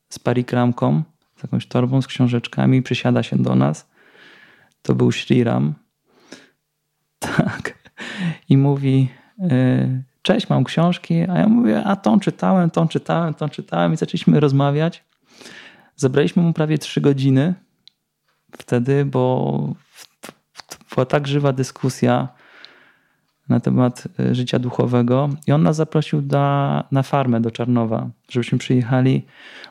z parikramką z jakąś torbą z książeczkami, przysiada się do nas. To był Shriram. Tak. I mówi: e, Cześć, mam książki. A ja mówię: A tą czytałem, tą czytałem, tą czytałem. I zaczęliśmy rozmawiać. Zabraliśmy mu prawie trzy godziny wtedy, bo była tak żywa dyskusja na temat e, życia duchowego. I on nas zaprosił da, na farmę do Czarnowa, żebyśmy przyjechali.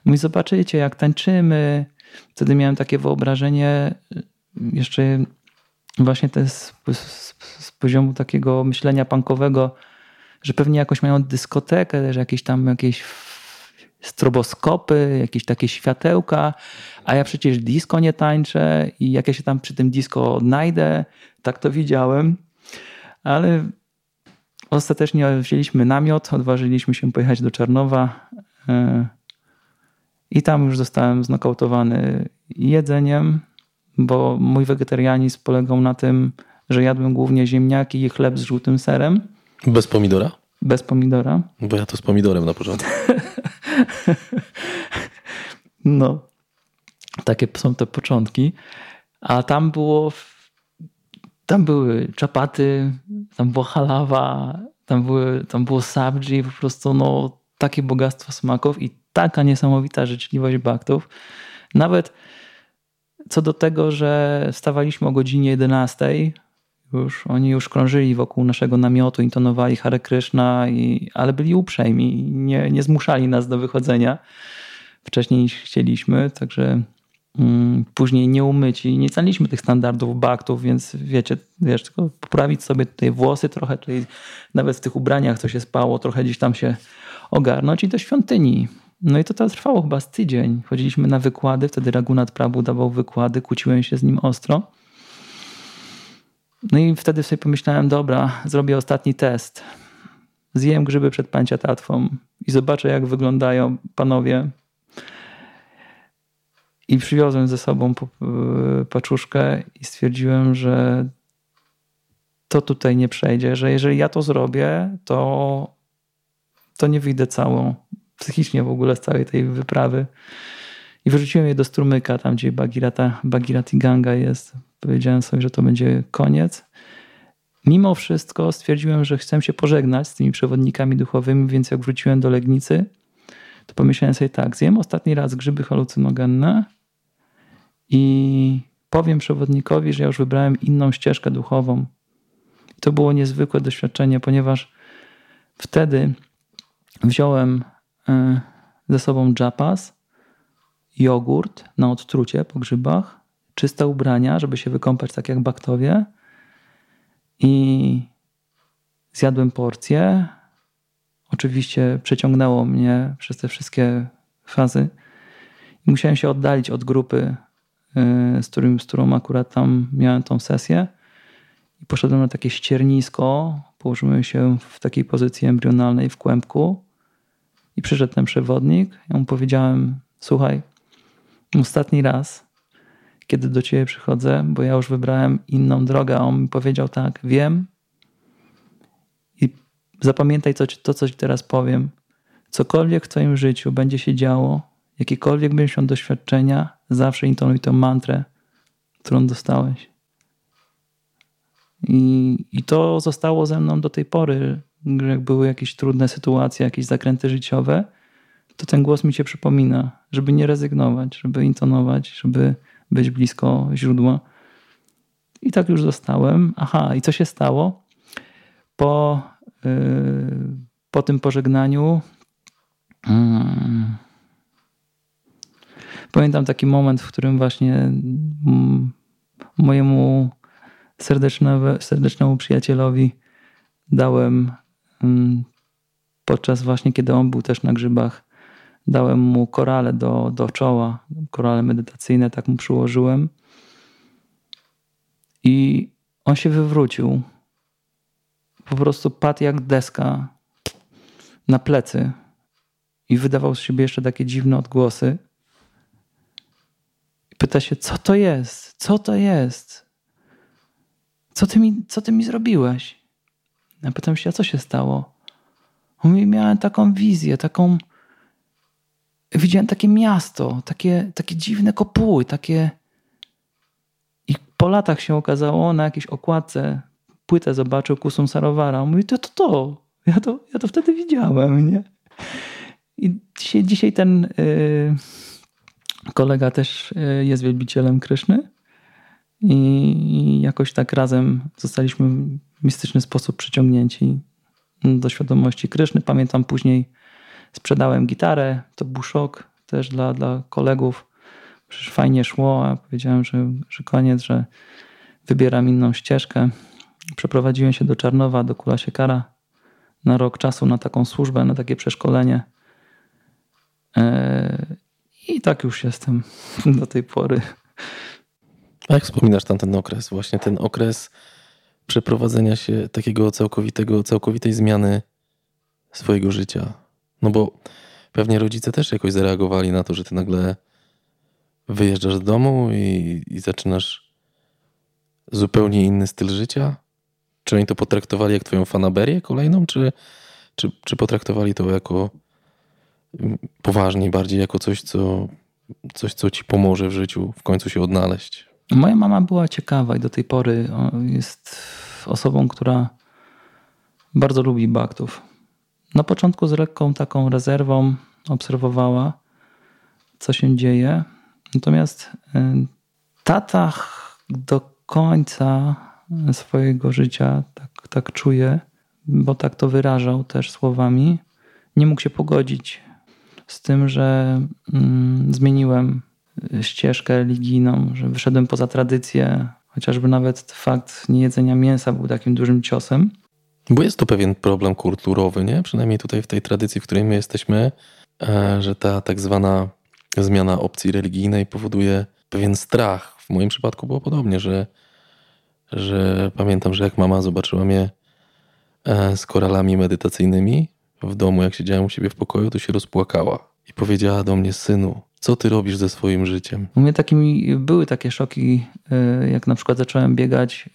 Mówi, zobaczycie, jak tańczymy. Wtedy miałem takie wyobrażenie, e, jeszcze właśnie to z, z, z poziomu takiego myślenia punkowego, że pewnie jakoś mają dyskotekę, że jakieś tam jakieś stroboskopy, jakieś takie światełka, a ja przecież disco nie tańczę i jak ja się tam przy tym disco odnajdę, tak to widziałem ale ostatecznie wzięliśmy namiot, odważyliśmy się pojechać do Czarnowa e, i tam już zostałem znokautowany jedzeniem, bo mój wegetarianizm polegał na tym, że jadłem głównie ziemniaki i chleb z żółtym serem. Bez pomidora? Bez pomidora. Bo ja to z pomidorem na początku. no, takie są te początki. A tam było tam były czapaty, tam była halawa, tam, były, tam było sabji, po prostu no, takie bogactwo smaków i taka niesamowita życzliwość baktów. Nawet co do tego, że stawaliśmy o godzinie 11, już, oni już krążyli wokół naszego namiotu, intonowali Hare Krishna, i, ale byli uprzejmi, nie, nie zmuszali nas do wychodzenia wcześniej niż chcieliśmy, także Mm, później nieumyci. Nie znaliśmy tych standardów baktów, więc wiecie, wiesz, tylko poprawić sobie tutaj włosy trochę, tutaj nawet w tych ubraniach, co się spało, trochę gdzieś tam się ogarnąć i do świątyni. No i to, to trwało chyba z tydzień. Chodziliśmy na wykłady, wtedy Ragunat Prabu dawał wykłady, kłóciłem się z nim ostro. No i wtedy sobie pomyślałem, dobra, zrobię ostatni test. Zjem grzyby przed panciatatwą i zobaczę, jak wyglądają panowie i przywiozłem ze sobą e, paczuszkę i stwierdziłem, że to tutaj nie przejdzie, że jeżeli ja to zrobię, to, to nie wyjdę całą, psychicznie w ogóle z całej tej wyprawy. I wyrzuciłem je do strumyka, tam gdzie Bagirata, Bagirati Ganga jest. Powiedziałem sobie, że to będzie koniec. mimo wszystko stwierdziłem, że chcę się pożegnać z tymi przewodnikami duchowymi, więc jak wróciłem do Legnicy, to pomyślałem sobie tak, zjem ostatni raz grzyby halucynogenne i powiem przewodnikowi, że ja już wybrałem inną ścieżkę duchową. To było niezwykłe doświadczenie, ponieważ wtedy wziąłem e, ze sobą japas, jogurt na odtrucie po grzybach, czyste ubrania, żeby się wykąpać tak jak baktowie i zjadłem porcję. Oczywiście przeciągnęło mnie przez te wszystkie fazy. Musiałem się oddalić od grupy, z, którym, z którą akurat tam miałem tą sesję. I poszedłem na takie ściernisko, położyłem się w takiej pozycji embrionalnej w kłębku i przyszedł ten przewodnik. Ja mu powiedziałem, słuchaj, ostatni raz kiedy do ciebie przychodzę, bo ja już wybrałem inną drogę, a on mi powiedział tak, wiem i zapamiętaj to, to co ci teraz powiem. Cokolwiek w twoim życiu będzie się działo, jakiekolwiek będziesz miał doświadczenia, zawsze intonuj tę mantrę, którą dostałeś. I, I to zostało ze mną do tej pory, że jak były jakieś trudne sytuacje, jakieś zakręty życiowe, to ten głos mi się przypomina, żeby nie rezygnować, żeby intonować, żeby być blisko źródła. I tak już zostałem. Aha, i co się stało? Po, yy, po tym pożegnaniu yy, pamiętam taki moment, w którym właśnie mm, mojemu serdecznemu, przyjacielowi dałem mm, podczas właśnie, kiedy on był też na grzybach, Dałem mu korale do, do czoła, korale medytacyjne, tak mu przyłożyłem. I on się wywrócił. Po prostu padł jak deska na plecy i wydawał z siebie jeszcze takie dziwne odgłosy. Pyta się, co to jest? Co to jest? Co ty mi, co ty mi zrobiłeś? Ja pytam się, a co się stało? On mówi, miałem taką wizję, taką widziałem takie miasto, takie, takie dziwne kopuły, takie. I po latach się okazało, na jakiejś okładce płytę zobaczył Kusum Sarawara. On mówi, to to, to. Ja to, ja to wtedy widziałem, nie? I dzisiaj, dzisiaj ten y, kolega też y, jest wielbicielem Kryszny i jakoś tak razem zostaliśmy w mistyczny sposób przyciągnięci do świadomości Kryszny. Pamiętam później Sprzedałem gitarę, to był szok też dla, dla kolegów. Przecież fajnie szło, a powiedziałem, że, że koniec, że wybieram inną ścieżkę. Przeprowadziłem się do Czarnowa, do Kula Siekara na rok czasu na taką służbę, na takie przeszkolenie. I tak już jestem do tej pory. A jak wspominasz tam ten okres? Właśnie ten okres przeprowadzenia się takiego całkowitego, całkowitej zmiany swojego życia. No bo pewnie rodzice też jakoś zareagowali na to, że ty nagle wyjeżdżasz z domu i, i zaczynasz zupełnie inny styl życia? Czy oni to potraktowali jak twoją fanaberię kolejną, czy, czy, czy potraktowali to jako poważnie, bardziej jako coś co, coś, co ci pomoże w życiu w końcu się odnaleźć? Moja mama była ciekawa i do tej pory jest osobą, która bardzo lubi baktów. Na początku z lekką taką rezerwą obserwowała, co się dzieje. Natomiast y, tata do końca swojego życia, tak, tak czuję, bo tak to wyrażał też słowami, nie mógł się pogodzić z tym, że mm, zmieniłem ścieżkę religijną, że wyszedłem poza tradycję, chociażby nawet fakt niejedzenia mięsa był takim dużym ciosem. Bo jest to pewien problem kulturowy, nie? Przynajmniej tutaj w tej tradycji, w której my jesteśmy, e, że ta tak zwana zmiana opcji religijnej powoduje pewien strach. W moim przypadku było podobnie, że, że pamiętam, że jak mama zobaczyła mnie e, z koralami medytacyjnymi w domu, jak siedziałem u siebie w pokoju, to się rozpłakała i powiedziała do mnie: Synu, co ty robisz ze swoim życiem? U mnie takimi były takie szoki, e, jak na przykład zacząłem biegać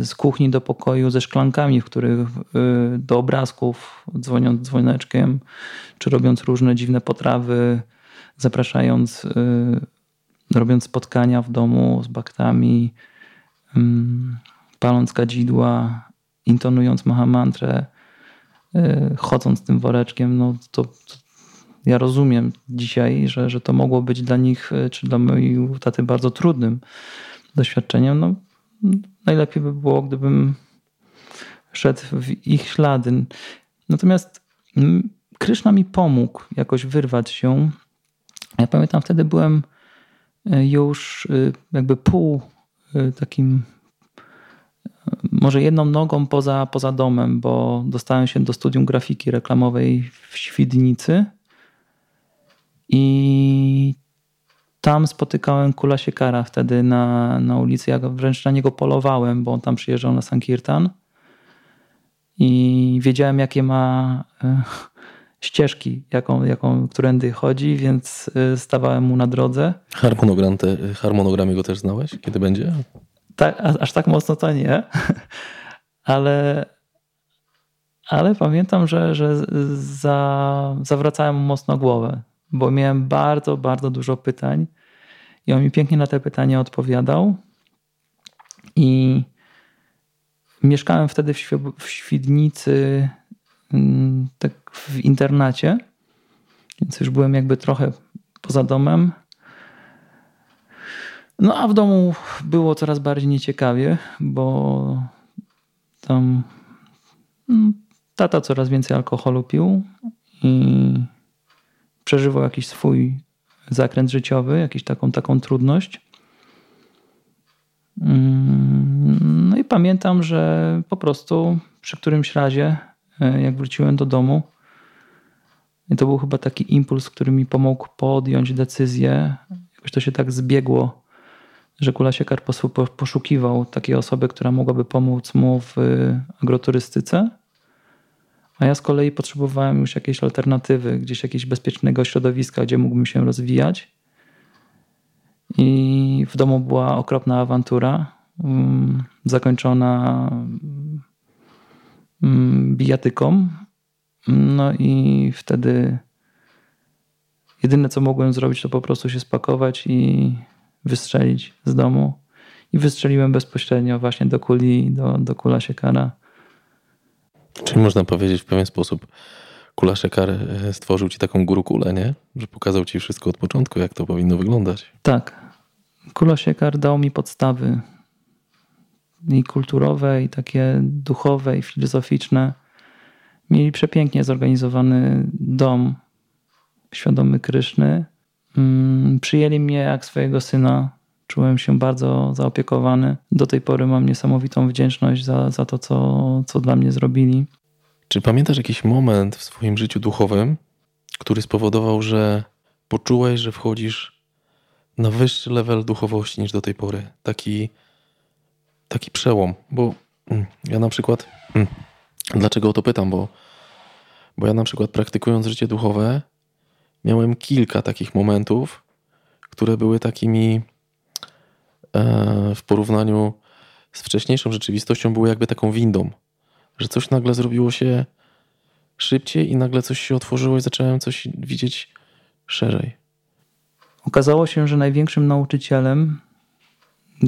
e, z kuchni do pokoju ze szklankami, w których e, do obrazków, dzwoniąc dzwoneczkiem, czy robiąc różne dziwne potrawy, zapraszając, robiąc spotkania w domu z baktami, paląc kadzidła intonując Mahamantrę, chodząc tym woreczkiem, no to, to ja rozumiem dzisiaj, że, że to mogło być dla nich, y, czy dla mojej taty bardzo trudnym doświadczeniem. No, najlepiej by było, gdybym szedł w ich ślady. Natomiast Kryszna mi pomógł jakoś wyrwać się. Ja pamiętam, wtedy byłem y, już jakby pół takim może jedną nogą poza, poza domem, bo dostałem się do studium grafiki reklamowej w Świdnicy i tam spotykałem Kula Siekara wtedy na, na ulicy. Ja wręcz na niego polowałem, bo on tam przyjeżdżał na Sankirtan i wiedziałem jakie ma e, ścieżki, jaką, jaką, którędy chodzi, więc e, stawałem mu na drodze. Harmonogram, te, harmonogram jego też znałeś? Kiedy będzie? Tak, aż tak mocno to nie, ale, ale pamiętam, że, że za, zawracałem mocno głowę, bo miałem bardzo, bardzo dużo pytań i on mi pięknie na te pytania odpowiadał. I mieszkałem wtedy w, Świdnicy, mm, tak w internacie, więc już byłem jakby trochę poza domem. No a w domu było coraz bardziej nieciekawie, bo tam mm, tata coraz więcej alkoholu pił i przeżywał jakiś swój zakręt życiowy, jakiś taką, taką trudność. Mm, no i pamiętam, że po prostu przy którymś razie, e, jak wróciłem do domu, i to był chyba taki impuls, który mi pomógł podjąć decyzję. Jakoś to się tak zbiegło że Kulasiekar poszukiwał takiej osoby, która mogłaby pomóc mu w y, agroturystyce, a ja z kolei potrzebowałem już jakiejś alternatywy, gdzieś jakiegoś bezpiecznego środowiska, gdzie mógłbym się rozwijać. I w domu była okropna awantura, um, zakończona um, bijatyką. No i wtedy jedyne co mogłem zrobić, to po prostu się spakować i wystrzelić z domu. I wystrzeliłem bezpośrednio właśnie do kuli, do, do kula siekara. Czyli można powiedzieć w pewien sposób, kula siekar e, stworzył ci taką kulę, nie? Że pokazał ci wszystko od początku, jak to powinno wyglądać. Tak. Kula siekar dał mi podstawy i kulturowe, i takie duchowe, i filozoficzne. Mieli przepięknie zorganizowany dom świadomy Kryszny przyjęli mnie jak swojego syna. Czułem się bardzo zaopiekowany. Do tej pory mam niesamowitą wdzięczność za, za to, co, co dla mnie zrobili. Czy pamiętasz jakiś moment w swoim życiu duchowym, który spowodował, że poczułeś, że wchodzisz na wyższy level duchowości niż do tej pory? Taki, taki przełom. Bo mm, ja na przykład. Mm, dlaczego o to pytam? Bo, bo ja na przykład praktykując życie duchowe, miałem kilka takich momentów, które były takimi e, w porównaniu z wcześniejszą rzeczywistością, były jakby taką windą, że coś nagle zrobiło się szybciej i nagle coś się otworzyło i zacząłem coś widzieć szerzej. Okazało się, że największym nauczycielem,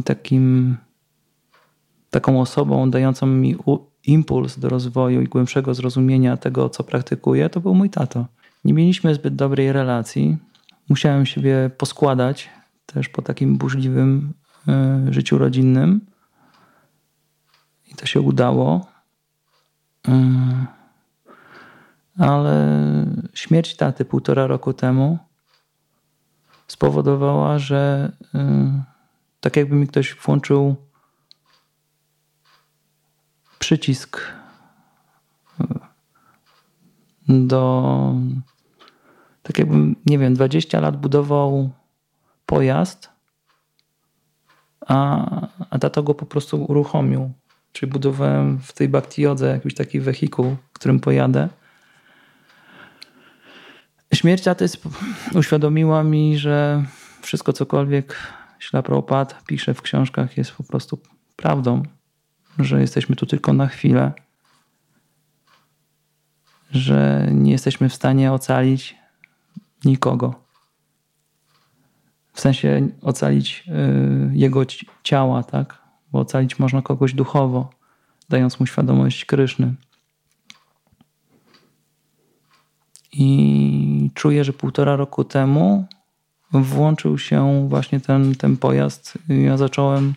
takim, taką osobą dającą mi impuls do rozwoju i głębszego zrozumienia tego, co praktykuję, to był mój tato. Nie mieliśmy zbyt dobrej relacji. Musiałem siebie poskładać też po takim burzliwym e, życiu rodzinnym. I to się udało. E, ale śmierć taty półtora roku temu spowodowała, że e, tak jakby mi ktoś włączył przycisk do tak jakbym, nie wiem, 20 lat budował pojazd, a, a tato go po prostu uruchomił. Czyli budowałem w tej baktiodze jakiś taki wehikuł, którym pojadę. Śmierć taty uświadomiła mi, że wszystko cokolwiek Śla Prabhupada pisze w książkach jest po prostu prawdą, że jesteśmy tu tylko na chwilę, że nie jesteśmy w stanie ocalić nikogo. W sensie ocalić y, jego ciała, tak? Bo ocalić można kogoś duchowo. dając mu świadomość Kryszny. I czuję, że półtora roku temu włączył się właśnie ten, ten pojazd. Ja zacząłem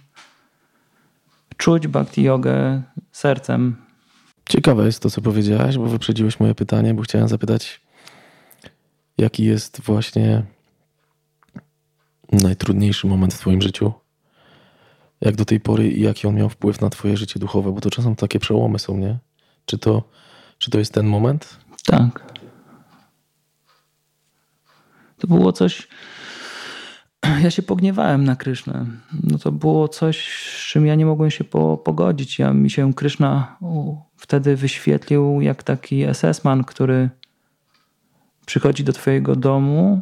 czuć bhakti jogę sercem. Ciekawe jest to, co powiedziałaś, bo wyprzedziłeś moje pytanie, bo chciałem zapytać, jaki jest właśnie najtrudniejszy moment w Twoim życiu? Jak do tej pory i jaki on miał wpływ na Twoje życie duchowe? Bo to czasem takie przełomy są, nie? Czy to, czy to jest ten moment? Tak. To było coś. Ja się pogniewałem na Krysznę. No to było coś, z czym ja nie mogłem się po, pogodzić. Ja mi się Kryszna wtedy wyświetlił jak taki SS-man, który przychodzi do twojego domu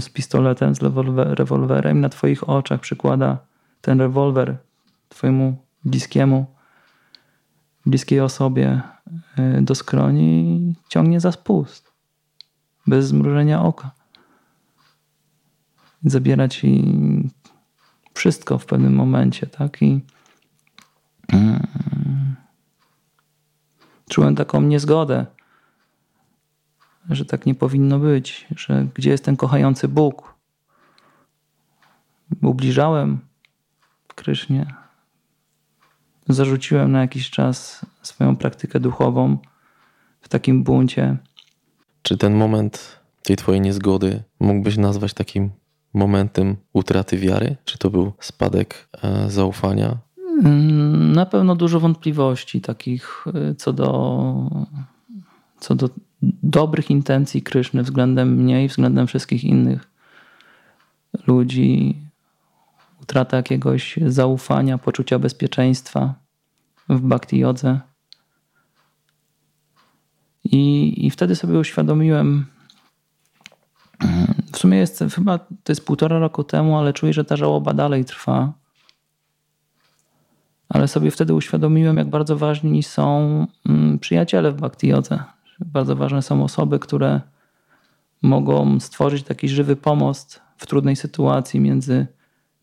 z pistoletem, z rewolwerem na twoich oczach przykłada ten rewolwer twojemu bliskiemu, bliskiej osobie y, do skroni i ciągnie za spust. Bez zmrużenia oka. Zabiera ci wszystko w pewnym momencie, tak? I mm, czułem taką niezgodę że tak nie powinno być, że gdzie jest ten kochający Bóg? Ubliżałem Krysznie. Zarzuciłem na jakiś czas swoją praktykę duchową w takim buncie. Czy ten moment tej twojej niezgody mógłbyś nazwać takim momentem utraty wiary? Czy to był spadek e, zaufania? Mm, na pewno dużo wątpliwości takich e, co do, co do dobrych intencji Kryszny względem mnie i względem wszystkich innych ludzi, utrata jakiegoś zaufania, poczucia bezpieczeństwa w bhakti jodze. I, I wtedy sobie uświadomiłem, w sumie jest chyba to jest półtora roku temu, ale czuję, że ta żałoba dalej trwa. Ale sobie wtedy uświadomiłem, jak bardzo ważni są mm, przyjaciele w bhakti jodze bardzo ważne są osoby, które mogą stworzyć taki żywy pomost w trudnej sytuacji między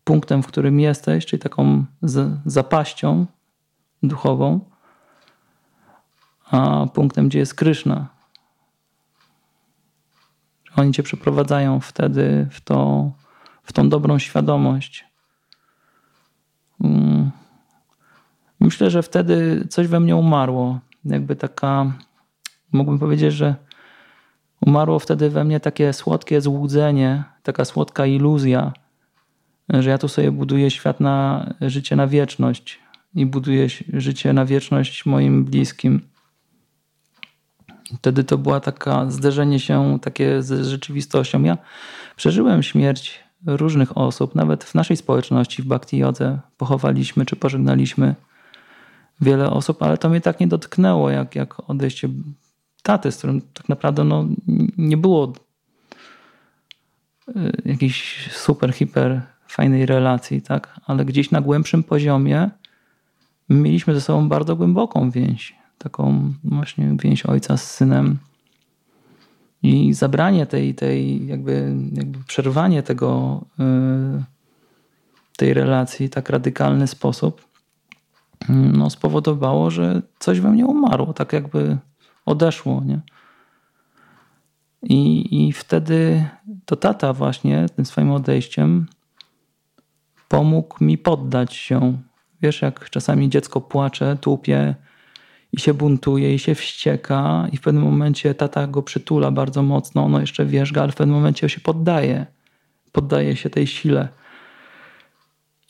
punktem, w którym jesteś, czyli taką zapaścią duchową, a punktem, gdzie jest Kryszna. Oni cię przeprowadzają wtedy w, to, w tą dobrą świadomość. Mm. Myślę, że wtedy coś we mnie umarło. Jakby taka mógłbym powiedzieć, że umarło wtedy we mnie takie słodkie złudzenie, taka słodka iluzja, że ja tu sobie buduję świat na życie na wieczność i buduję życie na wieczność moim bliskim. Wtedy to była taka zderzenie się takie z rzeczywistością. Ja przeżyłem śmierć różnych osób, nawet w naszej społeczności w Bhakti Jodze pochowaliśmy czy pożegnaliśmy wiele osób, ale to mnie tak nie dotknęło jak, jak odejście taty, z którym tak naprawdę no, nie było y, jakiejś super, hiper fajnej relacji, tak? ale gdzieś na głębszym poziomie mieliśmy ze sobą bardzo głęboką więź. Taką właśnie więź ojca z synem. I zabranie tej, tej jakby, jakby przerwanie tego, y, tej relacji tak radykalny sposób, no, spowodowało, że coś we mnie umarło. Tak jakby odeszło. Nie? I, I wtedy to tata właśnie tym swoim odejściem pomógł mi poddać się. Wiesz, jak czasami dziecko płacze, tłupie i się buntuje i się wścieka i w pewnym momencie tata go przytula bardzo mocno, ono jeszcze wierzga, ale w pewnym momencie się poddaje. Poddaje się tej sile.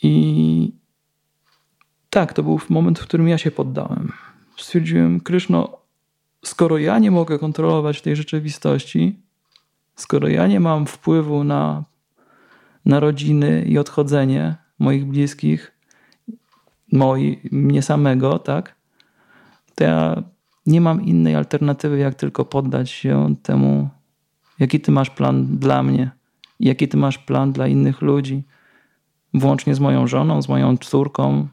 I tak, to był moment, w którym ja się poddałem. Stwierdziłem, Kryszno, skoro ja nie mogę kontrolować tej rzeczywistości, skoro ja nie mam wpływu na, na rodziny i odchodzenie moich bliskich, moi, mnie samego, tak, to ja nie mam innej alternatywy, jak tylko poddać się temu, jaki ty masz plan dla mnie jaki ty masz plan dla innych ludzi, włącznie z moją żoną, z moją córką.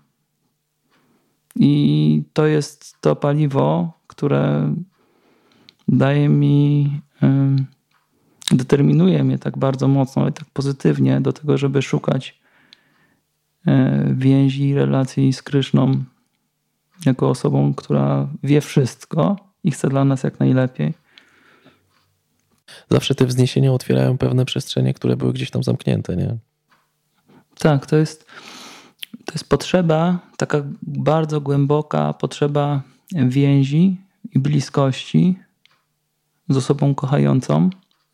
I to jest to paliwo, które daje mi, determinuje mnie tak bardzo mocno, ale tak pozytywnie do tego, żeby szukać e, więzi, relacji z Kryszną jako osobą, która wie wszystko i chce dla nas jak najlepiej. Zawsze te wzniesienia otwierają pewne przestrzenie, które były gdzieś tam zamknięte, nie? Tak, to jest, to jest potrzeba, taka bardzo głęboka potrzeba więzi i bliskości z osobą kochającą.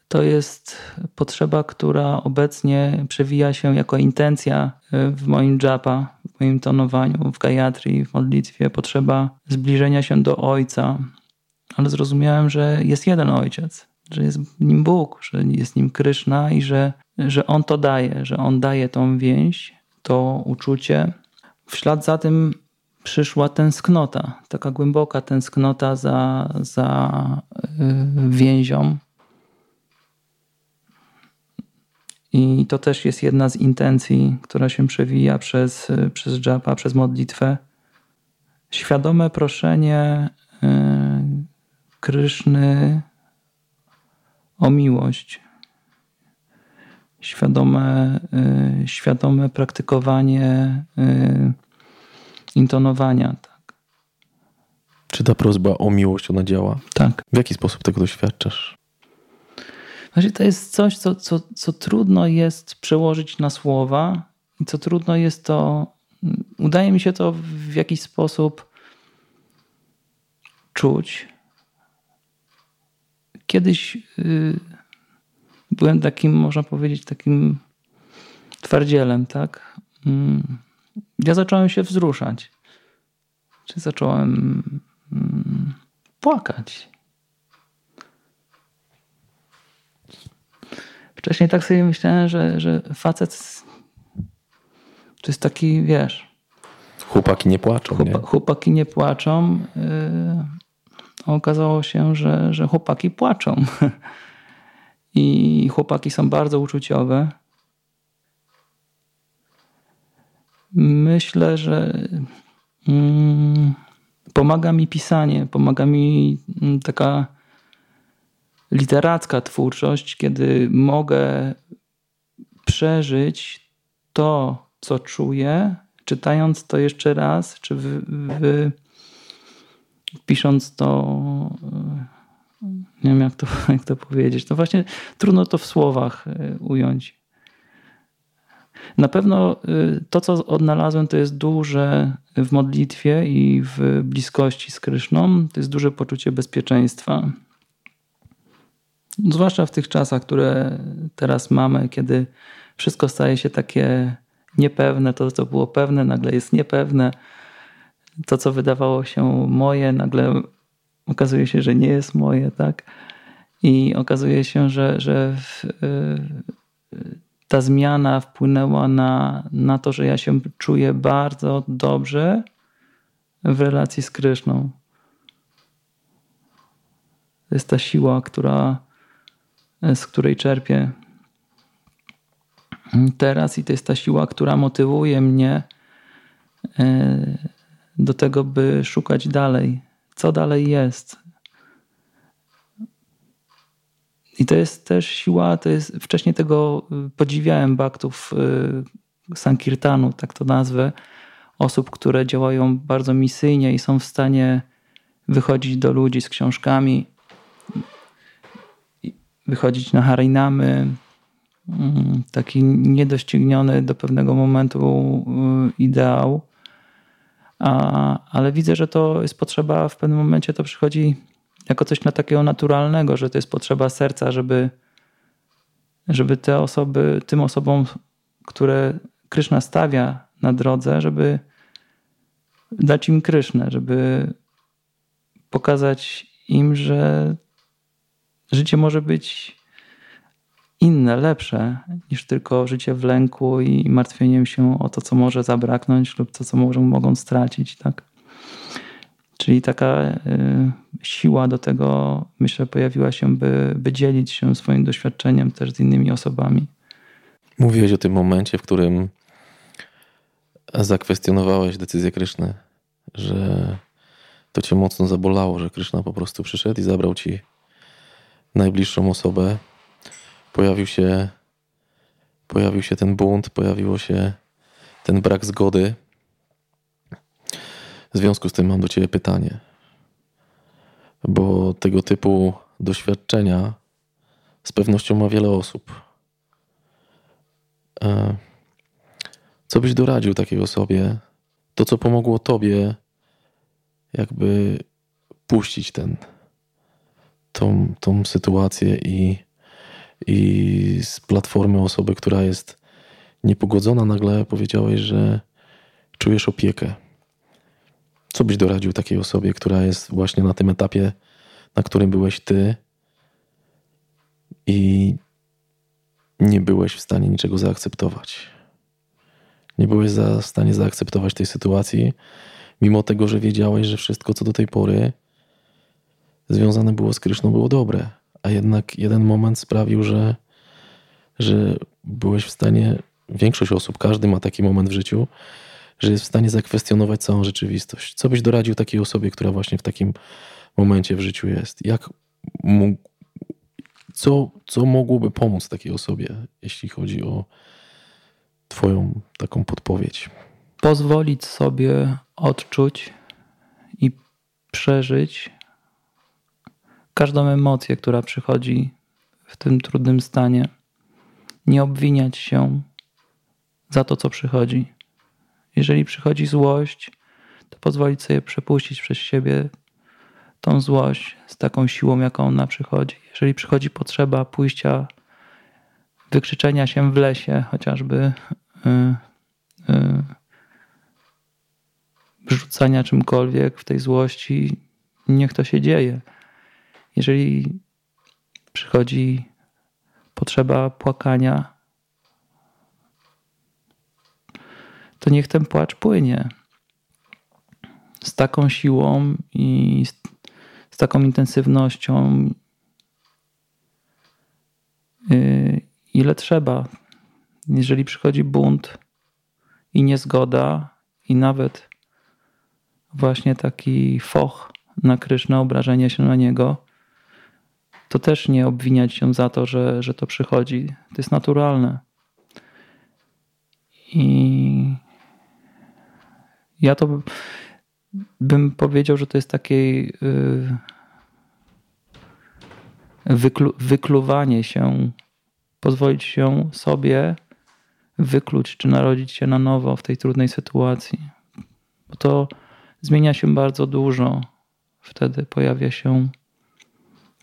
To jest potrzeba, która obecnie przewija się jako intencja w moim japa, w moim tonowaniu, w gayatri, w modlitwie. Potrzeba zbliżenia się do Ojca. Ale zrozumiałem, że jest jeden Ojciec, że jest nim Bóg, że jest nim Kryszna i że, że On to daje, że On daje tą więź, to uczucie. W ślad za tym przyszła tęsknota, taka głęboka tęsknota za, za yy, więzią. I to też jest jedna z intencji, która się przewija przez, przez japa, przez modlitwę. Świadome proszenie yy, Kryszny o miłość. Świadome, świadome praktykowanie intonowania. Tak. Czy ta prośba o miłość ona działa? Tak. W jaki sposób tego doświadczasz? Właśnie to jest coś, co, co, co trudno jest przełożyć na słowa i co trudno jest to. Udaje mi się to w jakiś sposób czuć. Kiedyś yy, byłem takim, można powiedzieć, takim twardzielem, tak? Yy ja zacząłem się wzruszać. Czy zacząłem mm, płakać. Wcześniej tak sobie myślałem, że, że facet to jest taki, wiesz. Chłopaki nie płaczą. Chłopa, nie? Chłopaki nie płaczą. Yy, okazało się, że, że chłopaki płaczą. I chłopaki są bardzo uczuciowe. Myślę, że mm, pomaga mi pisanie, pomaga mi mm, taka literacka twórczość, kiedy mogę przeżyć to, co czuję, czytając to jeszcze raz, czy wy, wy, pisząc to, nie wiem jak to, jak to powiedzieć. No właśnie trudno to w słowach e, ująć. Na pewno y, to, co odnalazłem, to jest duże w modlitwie i w bliskości z Kryszną, to jest duże poczucie bezpieczeństwa. Zwłaszcza w tych czasach, które teraz mamy, kiedy wszystko staje się takie niepewne, to, co było pewne, nagle jest niepewne. To, co wydawało się moje, nagle okazuje się, że nie jest moje, tak? I okazuje się, że, że w, y, ta zmiana wpłynęła na, na to, że ja się czuję bardzo dobrze w relacji z Kryszną. To jest ta siła, która, z której czerpię. Teraz, i to jest ta siła, która motywuje mnie e, do tego, by szukać dalej, co dalej jest, I to jest też siła, to jest, wcześniej tego y, podziwiałem baktów y, Sankirtanu, tak to nazwę, osób, które działają bardzo misyjnie i są w stanie wychodzić do ludzi z książkami, wychodzić na harinamy, mm, taki niedościgniony do pewnego momentu y, ideał. A, ale widzę, że to jest potrzeba, w pewnym momencie to przychodzi jako coś na takiego naturalnego, że to jest potrzeba serca, żeby, żeby te osoby, tym osobom, które Kryszna stawia na drodze, żeby dać im Krysznę, żeby pokazać im, że życie może być inne, lepsze niż tylko życie w lęku i martwieniem się o to, co może zabraknąć lub to, co może, mogą stracić. Tak? Czyli taka y, siła do tego, myślę, pojawiła się, by, by dzielić się swoim doświadczeniem też z innymi osobami. Mówiłeś o tym momencie, w którym zakwestionowałeś decyzję Kryszny, że to cię mocno zabolało, że Kryszna po prostu przyszedł i zabrał ci najbliższą osobę. Pojawił się, pojawił się ten bunt, pojawiło się ten brak zgody W związku z tym mam do Ciebie pytanie, bo tego typu doświadczenia z pewnością ma wiele osób. E, co byś doradził takiej osobie? To, co pomogło Tobie, jakby puścić ten, tą, tą sytuację i, i z platformy osoby, która jest niepogodzona, nagle powiedziałeś, że czujesz opiekę. Co byś doradził takiej osobie, która jest właśnie na tym etapie, na którym byłeś ty i nie byłeś w stanie niczego zaakceptować? Nie byłeś za, w stanie zaakceptować tej sytuacji, mimo tego, że wiedziałeś, że wszystko, co do tej pory związane było z Kryszną, było dobre. A jednak jeden moment sprawił, że, że byłeś w stanie, większość osób, każdy ma taki moment w życiu, że jest w stanie zakwestionować całą rzeczywistość. Co byś doradził takiej osobie, która właśnie w takim momencie w życiu jest? Jak mógł, co, co mogłoby pomóc takiej osobie, jeśli chodzi o Twoją taką podpowiedź? Pozwolić sobie odczuć i przeżyć każdą emocję, która przychodzi w tym trudnym stanie. Nie obwiniać się za to, co przychodzi. Jeżeli przychodzi złość, to pozwolić sobie przepuścić przez siebie tą złość z taką siłą, jaką ona przychodzi. Jeżeli przychodzi potrzeba pójścia, wykrzyczenia się w lesie, chociażby yy, yy, czymkolwiek w tej złości, niech to się dzieje. Jeżeli przychodzi potrzeba płakania, to niech ten płacz płynie z taką siłą i z, z taką intensywnością, yy, ile trzeba. Jeżeli przychodzi bunt i niezgoda, i nawet właśnie taki foch na Krysznę, obrażenie się na niego, to też nie obwiniać się za to, że, że to przychodzi. To jest naturalne. I ja to bym powiedział, że to jest takie y, wyklu, wykluwanie się, pozwolić się sobie wykluć, czy narodzić się na nowo w tej trudnej sytuacji. Bo to zmienia się bardzo dużo. Wtedy pojawia się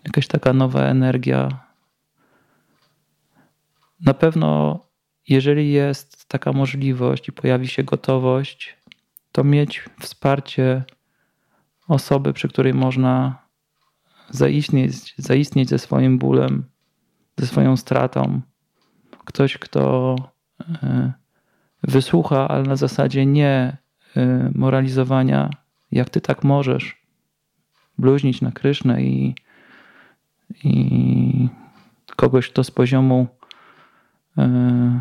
jakaś taka nowa energia. Na pewno, jeżeli jest taka możliwość i pojawi się gotowość, to mieć wsparcie osoby, przy której można zaistnieć, zaistnieć ze swoim bólem, ze swoją stratą. Ktoś, kto e, wysłucha, ale na zasadzie nie e, moralizowania, jak ty tak możesz bluźnić na Krysznę i, i kogoś, kto z poziomu e,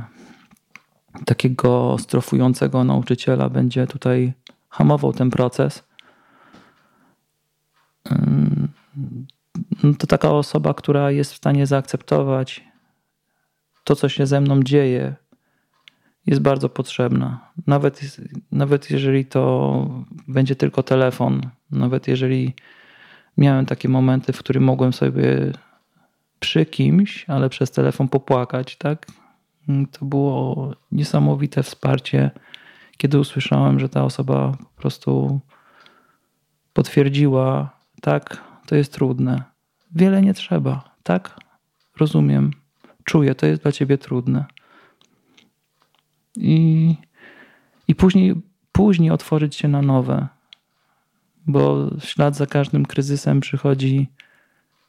takiego strofującego nauczyciela będzie tutaj hamował ten proces, no to taka osoba, która jest w stanie zaakceptować to, co się ze mną dzieje, jest bardzo potrzebna. Nawet, nawet jeżeli to będzie tylko telefon, nawet jeżeli miałem takie momenty, w których mogłem sobie przy kimś, ale przez telefon popłakać, tak? Mm, to było niesamowite wsparcie, kiedy usłyszałem, że ta osoba po prostu potwierdziła, tak, to jest trudne. Wiele nie trzeba, tak? Rozumiem, czuję, to jest dla ciebie trudne. I, i później, później otworzyć się na nowe, bo w ślad za każdym kryzysem przychodzi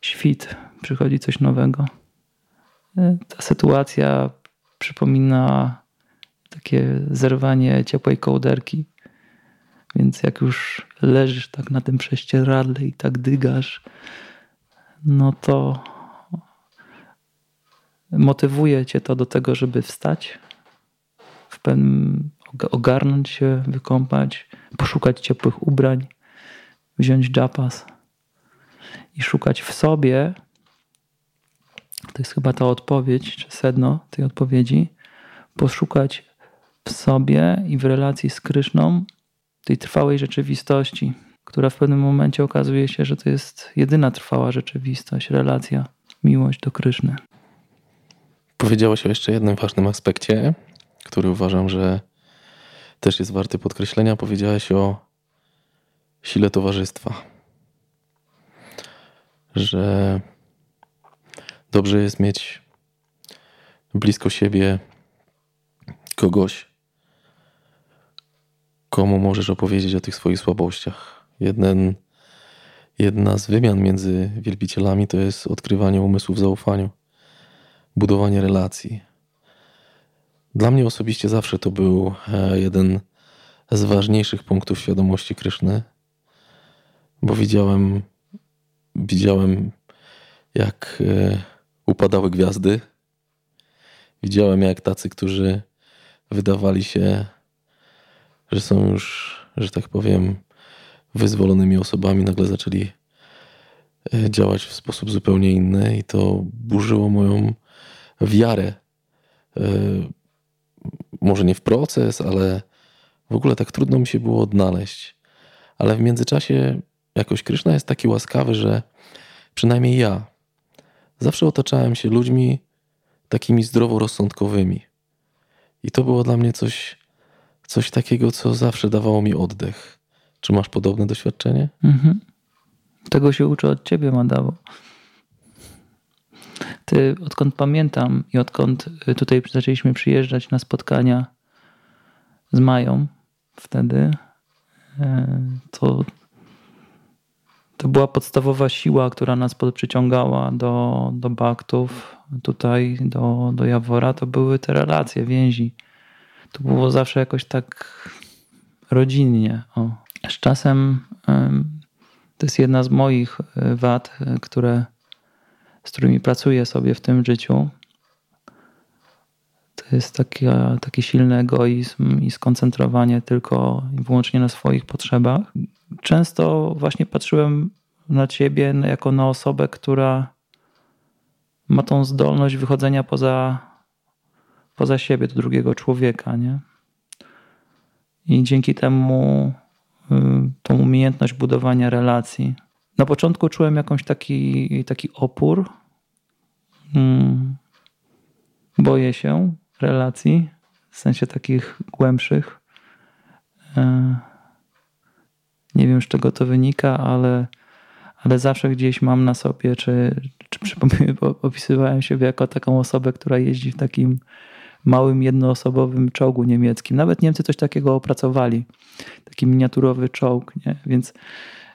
świt, przychodzi coś nowego. E, ta sytuacja przypomina takie zerwanie ciepłej kołderki. Więc jak już leżysz tak na tym prześcieradle i tak dygasz, no to motywuje cię to do tego, żeby wstać, w pewnym ogarnąć się, wykąpać, poszukać ciepłych ubrań, wziąć japas i szukać w sobie to jest chyba ta odpowiedź, czy sedno tej odpowiedzi, poszukać w sobie i w relacji z Kryszną tej trwałej rzeczywistości, która w pewnym momencie okazuje się, że to jest jedyna trwała rzeczywistość, relacja, miłość do Kryszny. Powiedziałaś o jeszcze jednym ważnym aspekcie, który uważam, że też jest warty podkreślenia. Powiedziałaś o sile towarzystwa. Że dobrze jest mieć blisko siebie kogoś, komu możesz opowiedzieć o tych swoich słabościach. Jeden, jedna z wymian między wielbicielami to jest odkrywanie umysłu w zaufaniu, budowanie relacji. Dla mnie osobiście zawsze to był e, jeden z ważniejszych punktów świadomości Kryszny, bo widziałem, widziałem jak e, upadały gwiazdy. Widziałem jak tacy, którzy wydawali się że są już, że tak powiem, wyzwolonymi osobami, nagle zaczęli e, działać w sposób zupełnie inny i to burzyło moją wiarę. E, może nie w proces, ale w ogóle tak trudno mi się było odnaleźć. Ale w międzyczasie jakoś Kryszna jest taki łaskawy, że przynajmniej ja zawsze otaczałem się ludźmi takimi zdroworozsądkowymi. I to było dla mnie coś coś takiego, co zawsze dawało mi oddech. Czy masz podobne doświadczenie? Mhm. Tego się uczę od ciebie, Madawo. Ty, odkąd pamiętam i odkąd tutaj zaczęliśmy przyjeżdżać na spotkania z Mają wtedy, e, to, to była podstawowa siła, która nas przyciągała do, do baktów, tutaj do, do Jawora, to były te relacje, więzi to było zawsze jakoś tak rodzinnie. O. Z czasem to jest jedna z moich e, wad, e, które, z którymi pracuję sobie w tym życiu. To jest taki, taki silny egoizm i skoncentrowanie tylko i wyłącznie na swoich potrzebach. Często właśnie patrzyłem na ciebie jako na osobę, która ma tą zdolność wychodzenia poza poza siebie do drugiego człowieka, nie? I dzięki temu y, tą umiejętność budowania relacji. Na początku czułem jakąś taki, taki opór. Hmm. Boję się relacji, w sensie takich głębszych. Nie wiem, z czego to wynika, ale, ale zawsze gdzieś mam na sobie, czy, czy opisywałem siebie jako taką osobę, która jeździ w takim małym jednoosobowym czołgu niemieckim. Nawet Niemcy coś takiego opracowali. Taki miniaturowy czołg, nie? Więc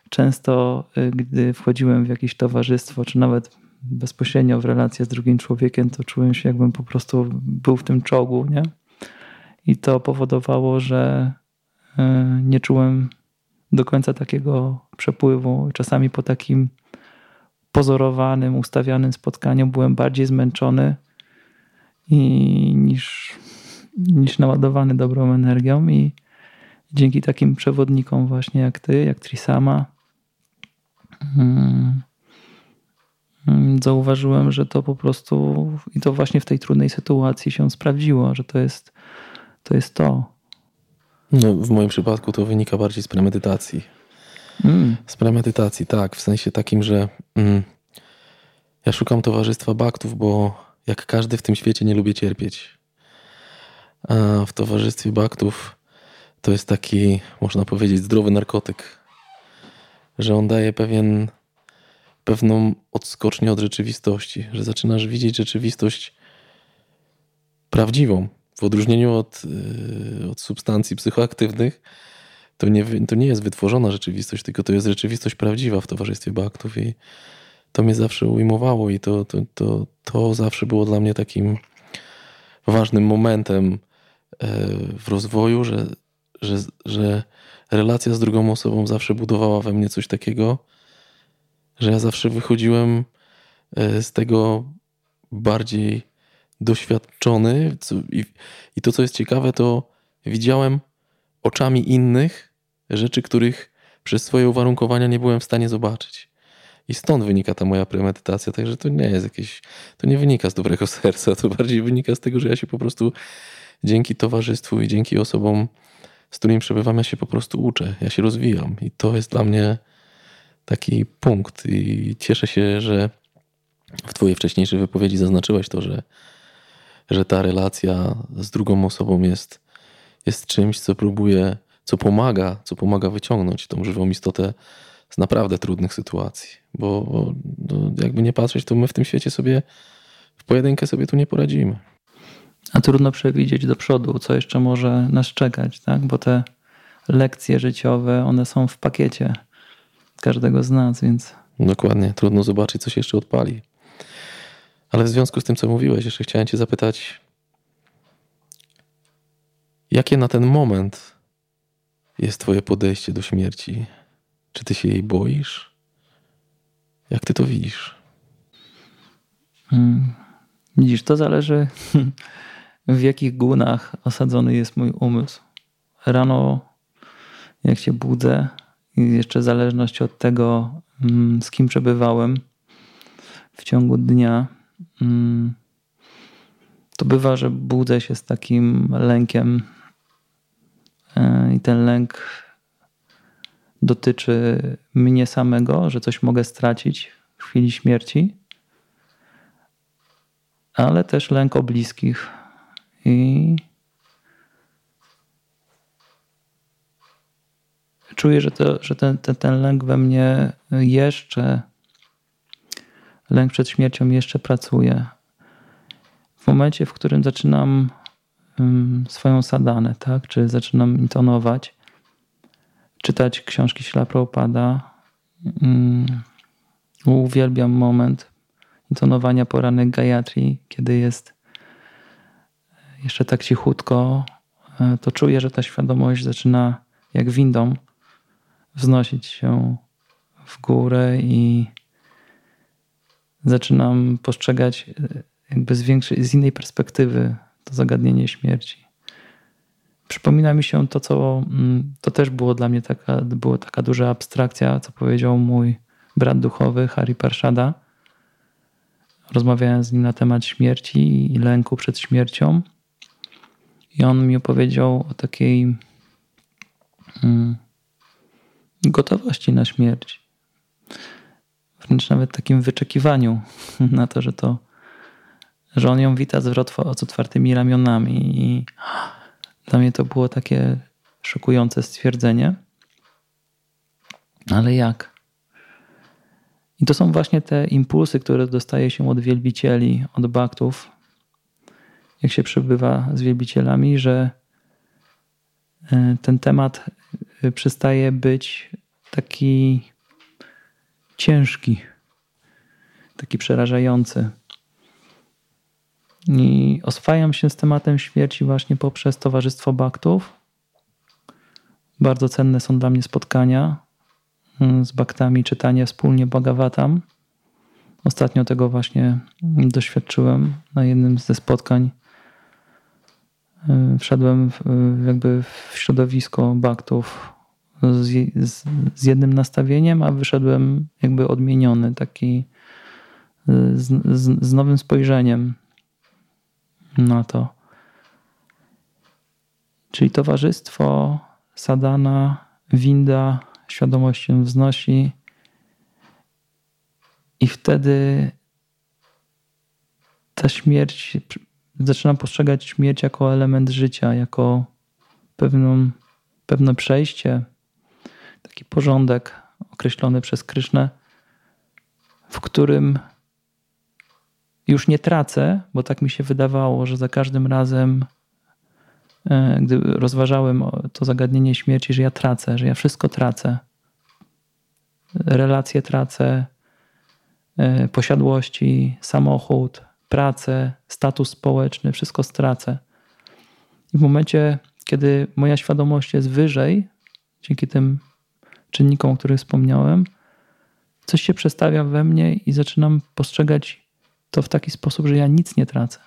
często, y, gdy wchodziłem w jakieś towarzystwo, czy nawet bezpośrednio w relację z drugim człowiekiem, to czułem się, jakbym po prostu był w tym czołgu, nie? I to powodowało, że y, nie czułem do końca takiego przepływu. Czasami po takim pozorowanym, ustawianym spotkaniu byłem bardziej zmęczony i niż, niż naładowany dobrą energią i dzięki takim przewodnikom właśnie jak ty, jak Trisama hmm, zauważyłem, że to po prostu i to właśnie w tej trudnej sytuacji się sprawdziło, że to jest to. Jest to. No, w moim przypadku to wynika bardziej z premedytacji. Mm. Z premedytacji, tak. W sensie takim, że mm, ja szukam towarzystwa baktów, bo jak każdy w tym świecie nie lubię cierpieć. A w towarzystwie baktów to jest taki, można powiedzieć, zdrowy narkotyk, że on daje pewien, pewną odskocznię od rzeczywistości, że zaczynasz widzieć rzeczywistość prawdziwą. W odróżnieniu od, yy, od substancji psychoaktywnych, to nie, to nie jest wytworzona rzeczywistość, tylko to jest rzeczywistość prawdziwa w towarzystwie baktów i to mnie zawsze ujmowało i to, to, to, to zawsze było dla mnie takim ważnym momentem e, w rozwoju, że, że, że relacja z drugą osobą zawsze budowała we mnie coś takiego, że ja zawsze wychodziłem e, z tego bardziej doświadczony. I, I to, co jest ciekawe, to widziałem oczami innych rzeczy, których przez swoje uwarunkowania nie byłem w stanie zobaczyć. I stąd wynika ta moja premedytacja, także to nie jest jakieś, to nie wynika z dobrego serca, to bardziej wynika z tego, że ja się po prostu dzięki towarzystwu i dzięki osobom z którymi przebywam, ja się po prostu uczę, ja się rozwijam. I to jest dla mnie taki punkt. I cieszę się, że w twojej wcześniejszej wypowiedzi zaznaczyłeś to, że, że ta relacja z drugą osobą jest, jest czymś, co próbuje, co pomaga, co pomaga wyciągnąć tą żywą istotę z naprawdę trudnych sytuacji. Bo, bo no, jakby nie patrzeć, to my w tym świecie sobie w pojedynkę sobie tu nie poradzimy. A trudno przewidzieć do przodu, co jeszcze może nas czekać, tak? Bo te lekcje życiowe, one są w pakiecie każdego z nas, więc. Dokładnie, trudno zobaczyć, co się jeszcze odpali. Ale w związku z tym, co mówiłeś, jeszcze chciałem Cię zapytać, jakie na ten moment jest Twoje podejście do śmierci? Czy Ty się jej boisz? Jak Ty to widzisz? Hmm. Widzisz, to zależy w jakich gunach osadzony jest mój umysł. Rano, jak się budzę, jeszcze w zależności od tego, mm, z kim przebywałem w ciągu dnia, to bywa, że budzę się z takim lękiem, e, i ten lęk dotyczy mnie samego, że coś mogę stracić w chwili śmierci, ale też lęk o bliskich. I czuję, że, to, że ten, ten, ten lęk we mnie jeszcze, lęk przed śmiercią jeszcze pracuje. W momencie, w którym zaczynam swoją sadanę, tak? czy zaczynam intonować, czytać książki Śla Prabhupada, uwielbiam moment intonowania poranek Gayatri, kiedy jest jeszcze tak cichutko, e, to czuję, że ta świadomość zaczyna jak windą wznosić się w górę i zaczynam postrzegać e, jakby z, większej, z innej perspektywy to zagadnienie śmierci. Przypomina mi się to, co mm, to też było dla mnie taka, było taka duża abstrakcja, co powiedział mój brat duchowy Hari Parshada. Rozmawiałem z nim na temat śmierci i lęku przed śmiercią. I on mi opowiedział o takiej mm, gotowości na śmierć. Wręcz nawet takim wyczekiwaniu na to, że to, że on ją wita z, z otwartymi ramionami. I dla mnie to było takie szokujące stwierdzenie. Ale jak? I to są właśnie te impulsy, które dostaje się od wielbicieli, od baktów, jak się przebywa z wielbicielami, że e, ten temat e, przestaje być taki ciężki, taki przerażający. I oswajam się z tematem śmierci właśnie poprzez Towarzystwo Baktów. Bardzo cenne są dla mnie spotkania mm, z baktami, czytanie wspólnie Bhagavatam. Ostatnio tego właśnie doświadczyłem na jednym ze spotkań Y, wszedłem w, y, jakby w środowisko baktów z, z, z, jednym nastawieniem, a wyszedłem jakby odmieniony, taki y, z, z, z nowym spojrzeniem na to. Czyli towarzystwo, sadana, winda, świadomość się wznosi i wtedy ta śmierć zaczynam postrzegać śmierć jako element życia, jako pewną, pewne przejście, taki porządek określony przez Krysznę, w którym już nie tracę, bo tak mi się wydawało, że za każdym razem, e, gdy rozważałem to zagadnienie śmierci, że ja tracę, że ja wszystko tracę. Relacje tracę, e, posiadłości, samochód, pracę, status społeczny, wszystko stracę. I w momencie, kiedy moja świadomość jest wyżej, dzięki tym czynnikom, o których wspomniałem, coś się przestawia we mnie i zaczynam postrzegać to w taki sposób, że ja nic nie tracę.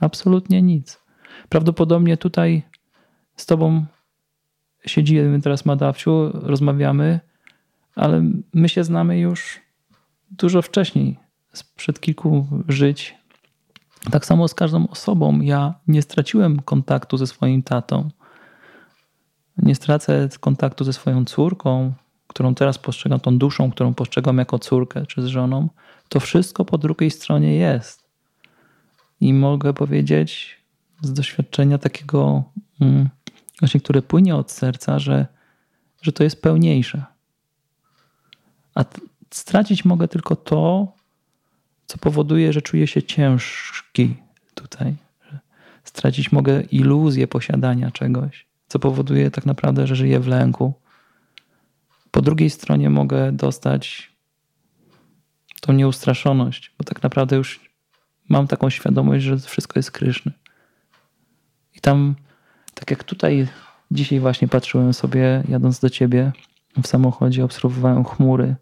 Absolutnie nic. Prawdopodobnie tutaj z Tobą siedzimy teraz, Madawciu, rozmawiamy, ale my się znamy już dużo wcześniej sprzed kilku żyć. Tak samo z każdą osobą. Ja nie straciłem kontaktu ze swoim tatą. Nie stracę kontaktu ze swoją córką, którą teraz postrzegam, tą duszą, którą postrzegam jako córkę czy z żoną, to wszystko po drugiej stronie jest. I mogę powiedzieć z doświadczenia takiego, mm, właśnie, które płynie od serca, że, że to jest pełniejsze. A stracić mogę tylko to, co powoduje, że czuję się ciężki tutaj. Stracić mogę iluzję posiadania czegoś, co powoduje tak naprawdę, że żyję w lęku. Po drugiej stronie mogę dostać tą nieustraszoność, bo tak naprawdę już mam taką świadomość, że wszystko jest kryszny. I tam, tak jak tutaj dzisiaj właśnie patrzyłem sobie, jadąc do ciebie w samochodzie, obserwowałem chmury.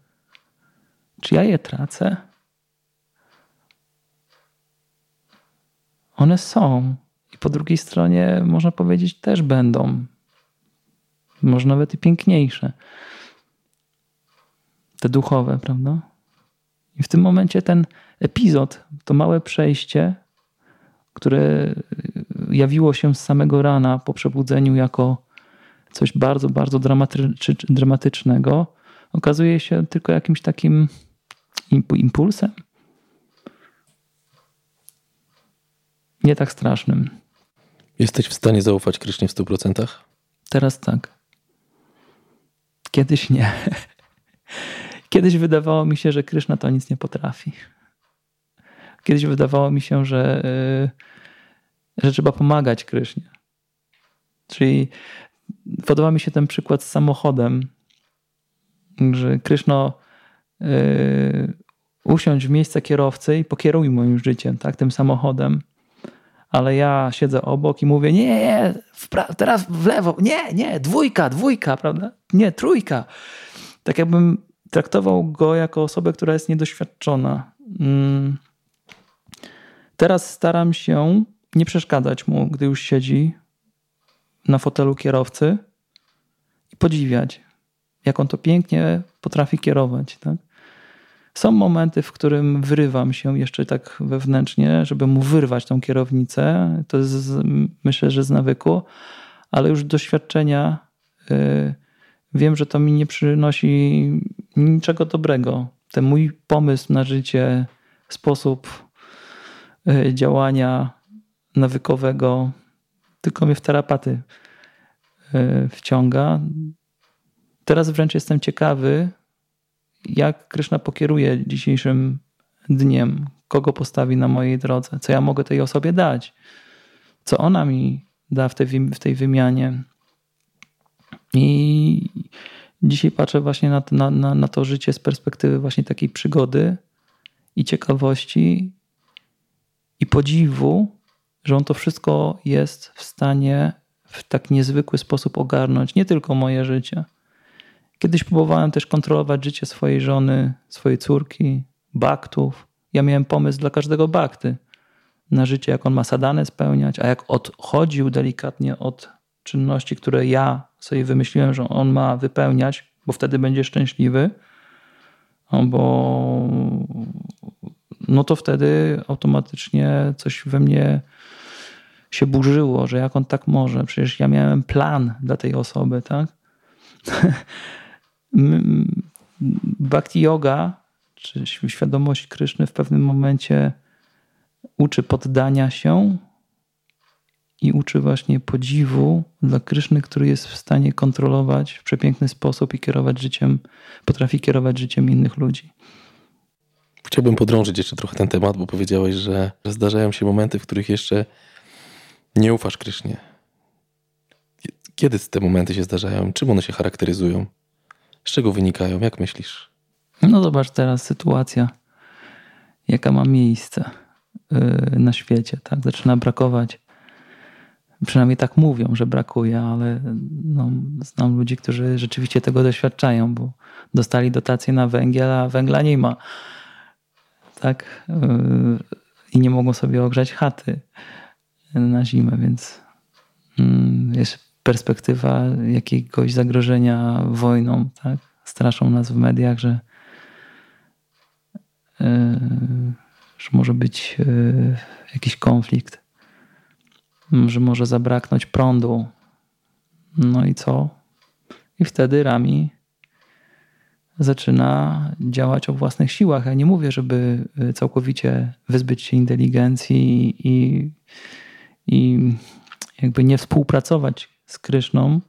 Czy ja je tracę? One są. I po drugiej stronie, można powiedzieć, też będą. Może nawet i piękniejsze. Te duchowe, prawda? I w tym momencie ten epizod, to małe przejście, które jawiło się z samego rana po przebudzeniu jako coś bardzo, bardzo dramatycznego, okazuje się tylko jakimś takim impulsem. Nie tak strasznym. Jesteś w stanie zaufać Krysznie w 100%? Teraz tak. Kiedyś nie. Kiedyś wydawało mi się, że Kryszna to nic nie potrafi. Kiedyś wydawało mi się, że, y, że trzeba pomagać Krysznie. Czyli podoba mi się ten przykład z samochodem, że Kryszno yy, usiądź w miejsce kierowcy i pokieruj moim życiem, tak, tym samochodem. Ale ja siedzę obok i mówię, nie, nie, teraz w lewo, nie, nie, dwójka, dwójka, prawda? Nie, trójka. Tak jakbym traktował go jako osobę, która jest niedoświadczona. Mm. Teraz staram się nie przeszkadzać mu, gdy już siedzi na fotelu kierowcy i podziwiać, jak on to pięknie potrafi kierować. Tak? Są momenty, w którym wyrywam się jeszcze tak wewnętrznie, żeby mu wyrwać tą kierownicę. To jest, myślę, że z nawyku, ale już doświadczenia yy, wiem, że to mi nie przynosi niczego dobrego. Ten mój pomysł na życie, sposób yy, działania nawykowego, tylko mnie w terapaty yy, wciąga. Teraz wręcz jestem ciekawy, jak Kryszna pokieruje dzisiejszym dniem, kogo postawi na mojej drodze, co ja mogę tej osobie dać, co ona mi da w tej, w tej wymianie. I dzisiaj patrzę właśnie na, na, na, na to życie z perspektywy właśnie takiej przygody i ciekawości i podziwu, że on to wszystko jest w stanie w tak niezwykły sposób ogarnąć nie tylko moje życie, Kiedyś próbowałem też kontrolować życie swojej żony, swojej córki, baktów. Ja miałem pomysł dla każdego bakty na życie, jak on ma sadane spełniać, a jak odchodził delikatnie od czynności, które ja sobie wymyśliłem, że on ma wypełniać, bo wtedy będzie szczęśliwy, no bo no to wtedy automatycznie coś we mnie się burzyło, że jak on tak może, przecież ja miałem plan dla tej osoby, tak? Bhakti yoga, czy świadomość Kryszny w pewnym momencie uczy poddania się i uczy właśnie podziwu dla Kryszny, który jest w stanie kontrolować w przepiękny sposób i kierować życiem, potrafi kierować życiem innych ludzi. Chciałbym podrążyć jeszcze trochę ten temat, bo powiedziałeś, że zdarzają się momenty, w których jeszcze nie ufasz Krysznie. Kiedy te momenty się zdarzają? Czym one się charakteryzują? Z czego wynikają? Jak myślisz? No zobacz teraz sytuacja, jaka ma miejsce y, na świecie. Tak? Zaczyna brakować. Przynajmniej tak mówią, że brakuje, ale no, znam ludzi, którzy rzeczywiście tego doświadczają, bo dostali dotacje na węgiel, a węgla nie ma. Tak? Y, I nie mogą sobie ogrzać chaty na zimę, więc mm, jest perspektywa jakiegoś zagrożenia wojną, tak? Straszą nas w mediach, że, yy, że może być yy, jakiś konflikt, że może zabraknąć prądu, No i co? I wtedy Rami zaczyna działać o własnych siłach. Ja nie mówię, żeby całkowicie wyzbyć się inteligencji i, i jakby nie współpracować z Kryszną,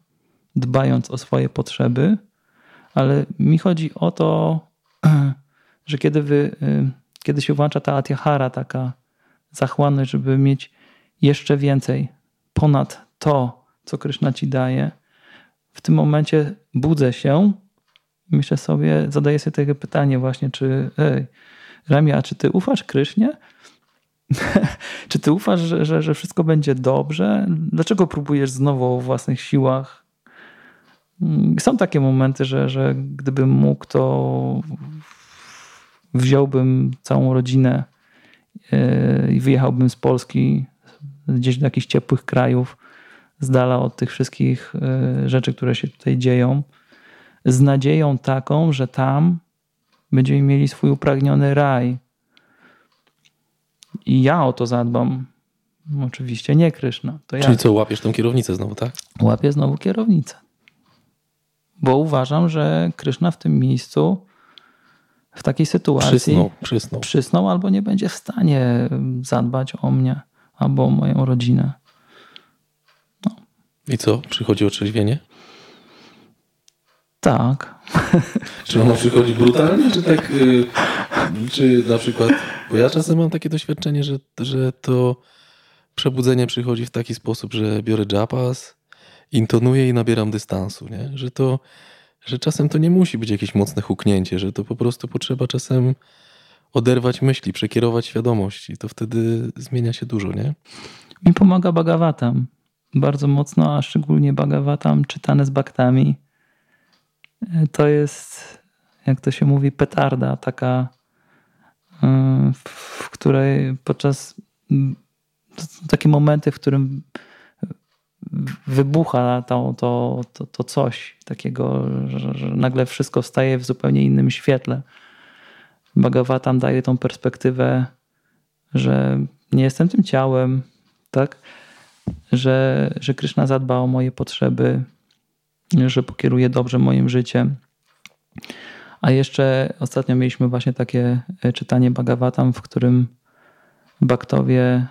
dbając o swoje potrzeby, ale mi chodzi o to, że kiedy, wy, y, kiedy się włącza ta atiahara, taka zachłanność, żeby mieć jeszcze więcej ponad to, co Kryszna ci daje, w tym momencie budzę się myślę sobie, zadaję sobie takie pytanie właśnie, czy ej, Ramia, czy ty ufasz Krysznie? czy ty ufasz, że, że, że wszystko będzie dobrze? Dlaczego próbujesz znowu o własnych siłach? Są takie momenty, że, że gdybym mógł, to wziąłbym całą rodzinę e, i wyjechałbym z Polski gdzieś do jakichś ciepłych krajów, z dala od tych wszystkich e, rzeczy, które się tutaj dzieją z nadzieją taką, że tam będziemy mieli swój upragniony raj. I ja o to zadbam. Oczywiście nie Kryszna. To Czyli ja. co, łapiesz tą kierownicę znowu, tak? Łapię znowu kierownicę. Bo uważam, że Kryszna w tym miejscu, w takiej sytuacji przysnął, przysnął. przysnął albo nie będzie w stanie zadbać o mnie albo o moją rodzinę. No. I co? Przychodzi otrzeźwienie? Tak. Czy ono przychodzi brutalnie, czy tak, y, czy na przykład, bo ja czasem mam takie doświadczenie, że, że to przebudzenie przychodzi w taki sposób, że biorę japas, intonuję i nabieram dystansu, nie? Że to, że czasem to nie musi być jakieś mocne huknięcie, że to po prostu potrzeba czasem oderwać myśli, przekierować świadomość i to wtedy zmienia się dużo, nie? Mi pomaga Bhagavatam bardzo mocno, a szczególnie Bhagavatam czytane z baktami to jest, jak to się mówi, petarda taka, w której podczas takie momenty, w którym wybucha to, to, to, to coś takiego, że, że, nagle wszystko staje w zupełnie innym świetle. Bhagavatam daje tą perspektywę, że nie jestem tym ciałem, tak? Że, że Krishna zadba o moje potrzeby, że pokieruje dobrze moim życiem. A jeszcze ostatnio mieliśmy właśnie takie e, czytanie Bhagavatam, w którym Baktowie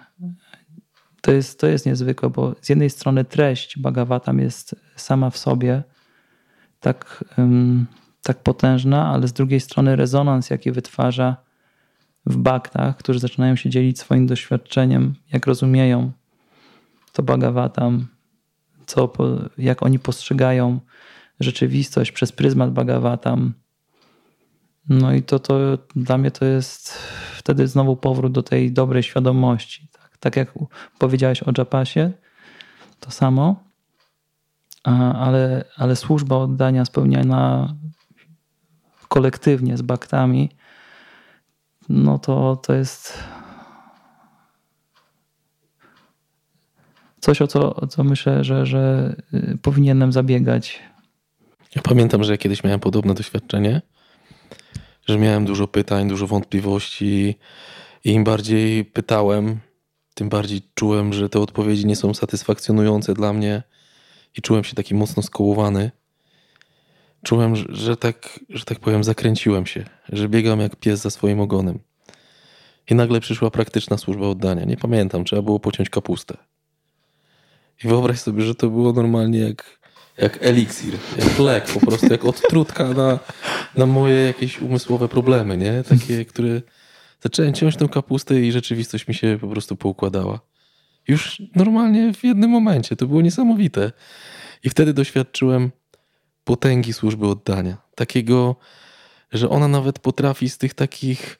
to jest, to jest niezwykłe, bo z jednej strony treść Bhagavatam jest sama w sobie tak, tak potężna, ale z drugiej strony rezonans, jaki wytwarza w baktach, którzy zaczynają się dzielić swoim doświadczeniem, jak rozumieją to Bhagavatam, co, jak oni postrzegają rzeczywistość przez pryzmat Bhagavatam. No i to, to dla mnie to jest wtedy znowu powrót do tej dobrej świadomości. Tak, tak jak powiedziałeś o Japasie, to samo, ale, ale służba oddania spełniana kolektywnie z baktami, no to, to jest coś, o co, o co myślę, że, że y, powinienem zabiegać. Ja pamiętam, że kiedyś miałem podobne doświadczenie, że miałem dużo pytań, dużo wątpliwości i im bardziej pytałem, tym bardziej czułem, że te odpowiedzi nie są satysfakcjonujące dla mnie i czułem się taki mocno skołowany. Czułem, że, że, tak, że tak powiem, zakręciłem się, że biegam jak pies za swoim ogonem. I nagle przyszła praktyczna służba oddania. Nie pamiętam, trzeba było pociąć kapustę. I wyobraź sobie, że to było normalnie jak, jak eliksir, jak lek, po prostu jak odtrutka na, na moje jakieś umysłowe problemy, nie? Takie, które... Zacząłem ciąć tą kapustę i rzeczywistość mi się po prostu poukładała. Już normalnie w jednym momencie. To było niesamowite. I wtedy doświadczyłem potęgi służby oddania. Takiego, że ona nawet potrafi z tych takich...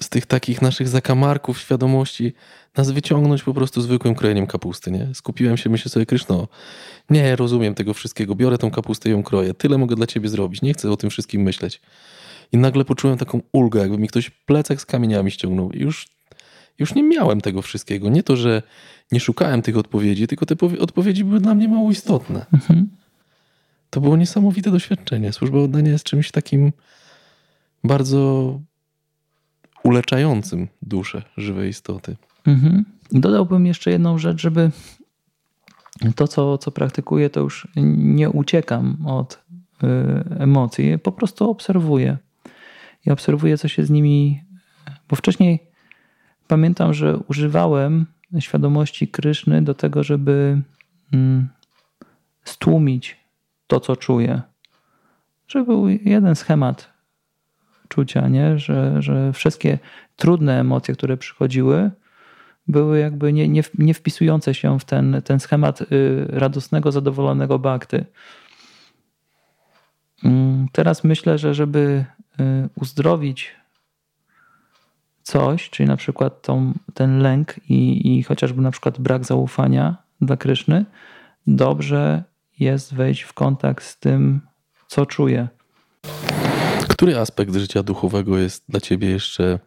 Z tych takich naszych zakamarków świadomości nas wyciągnąć po prostu zwykłym krojeniem kapusty, nie? Skupiłem się, myślę sobie, Kryszno, nie rozumiem tego wszystkiego, biorę tą kapustę i ją kroję, tyle mogę dla ciebie zrobić, nie chcę o tym wszystkim myśleć. I nagle poczułem taką ulgę, jakby mi ktoś plecak z kamieniami ściągnął i już, już nie miałem tego wszystkiego. Nie to, że nie szukałem tych odpowiedzi, tylko te odpowiedzi były dla mnie mało istotne. Mhm. To było niesamowite doświadczenie. Służba oddania jest czymś takim bardzo uleczającym duszę żywej istoty. Mhm. Dodałbym jeszcze jedną rzecz, żeby to, co, co praktykuję, to już nie uciekam od y, emocji, po prostu obserwuję. I obserwuję, co się z nimi. Bo wcześniej pamiętam, że używałem świadomości Kryszny do tego, żeby mm, stłumić to, co czuję. Że był jeden schemat czucia, nie? Że, że wszystkie trudne emocje, które przychodziły, były jakby nie, nie, nie wpisujące się w ten, ten schemat y, radosnego, zadowolonego bakty. Mm, teraz myślę, że żeby y, uzdrowić coś, czyli na przykład tą, ten lęk i, i chociażby na przykład brak zaufania dla Kryszny, dobrze jest wejść w kontakt z tym, co czuję. Który aspekt życia duchowego jest dla ciebie jeszcze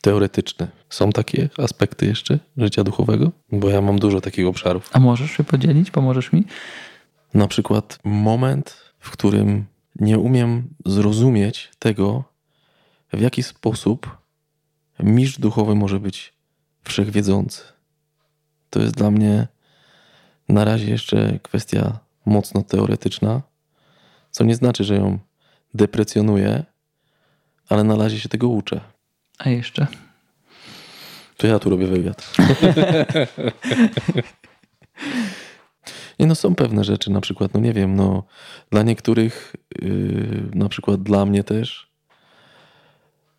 teoretyczny? Są takie aspekty jeszcze życia duchowego? Bo ja mam dużo takich obszarów. A możesz się podzielić? Pomożesz mi? Na przykład moment, w którym nie umiem zrozumieć tego, w jaki sposób mistrz duchowy może być wszechwiedzący. To jest dla mnie na razie jeszcze kwestia mocno teoretyczna, co nie znaczy, że ją deprecjonuję, ale na razie się tego uczę. A jeszcze? To ja tu robię wywiad. nie no, są pewne rzeczy, na przykład, no nie wiem, no dla niektórych, yy, na przykład dla mnie też,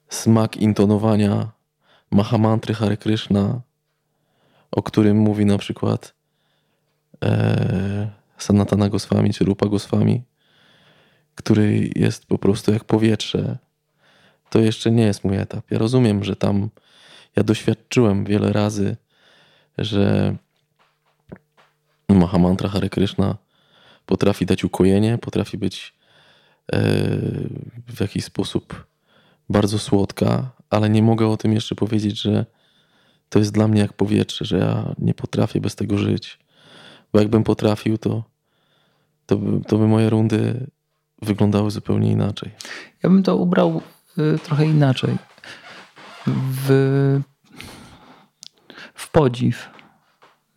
smak intonowania Mahamantry Hare Krishna, o którym mówi na przykład e, Sanatana Goswami czy Rupa Goswami, który jest po prostu jak powietrze, to jeszcze nie jest mój etap. Ja rozumiem, że tam ja doświadczyłem wiele razy, że Mahamantra Hare Krishna potrafi dać ukojenie, potrafi być e, w jakiś sposób bardzo słodka, ale nie mogę o tym jeszcze powiedzieć, że to jest dla mnie jak powietrze, że ja nie potrafię bez tego żyć. Bo jakbym potrafił, to, to, by, to by moje rundy wyglądały zupełnie inaczej. Ja bym to ubrał y, trochę inaczej. W, w podziw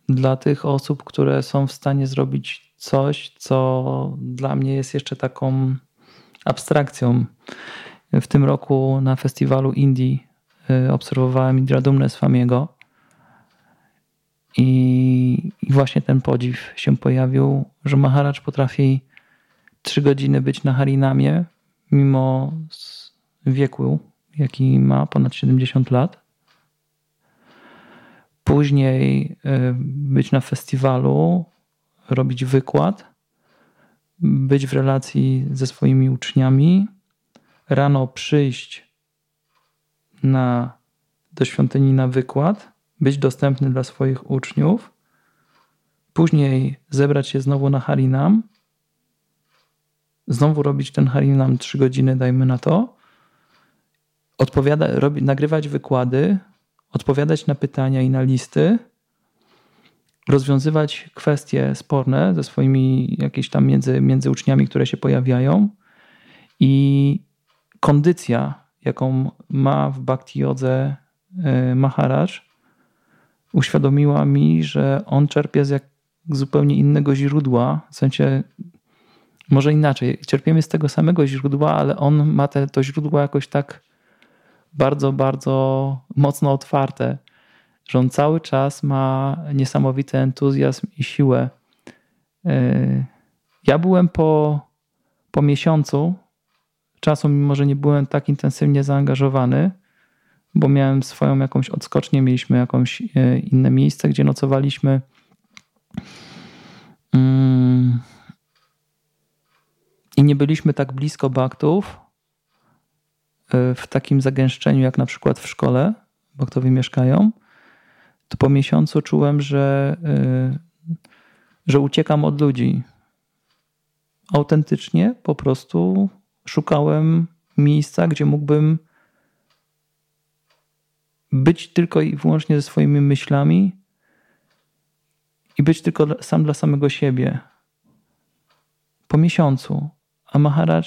dla tych osób, które są w stanie zrobić coś, co dla mnie jest jeszcze taką abstrakcją. W tym roku na festiwalu Indie y, obserwowałem Indra Swamiego i, i właśnie ten podziw się pojawił, że Maharaj potrafi trzy godziny być na Harinamie, mimo wieku, jaki ma, ponad 70 lat. Później y, być na festiwalu, robić wykład, być w relacji ze swoimi uczniami, rano przyjść na, do świątyni na wykład, być dostępny dla swoich uczniów, później zebrać się znowu na Harinam, znowu robić ten Harinam 3 godziny, dajmy na to, odpowiada, robi, nagrywać wykłady, odpowiadać na pytania i na listy, rozwiązywać kwestie sporne ze swoimi jakieś tam między, między uczniami, które się pojawiają i kondycja, jaką ma w Bhakti Jodze e, Maharaj, uświadomiła mi, że on czerpie z jak zupełnie innego źródła, w sensie może inaczej, czerpiemy z tego samego źródła, ale on ma te, to źródło jakoś tak bardzo, bardzo mocno otwarte, że on cały czas ma niesamowity entuzjazm i siłę. E, ja byłem po, po miesiącu czasu, mimo że nie byłem tak intensywnie zaangażowany, bo miałem swoją jakąś odskocznię, mieliśmy jakąś e, inne miejsce, gdzie nocowaliśmy. Mm. I nie byliśmy tak blisko baktów e, w takim zagęszczeniu, jak na przykład w szkole, baktowie mieszkają. To po miesiącu czułem, że, e, że uciekam od ludzi. Autentycznie po prostu szukałem miejsca, gdzie mógłbym być tylko i wyłącznie ze swoimi myślami i być tylko sam dla samego siebie. Po miesiącu. A Maharaj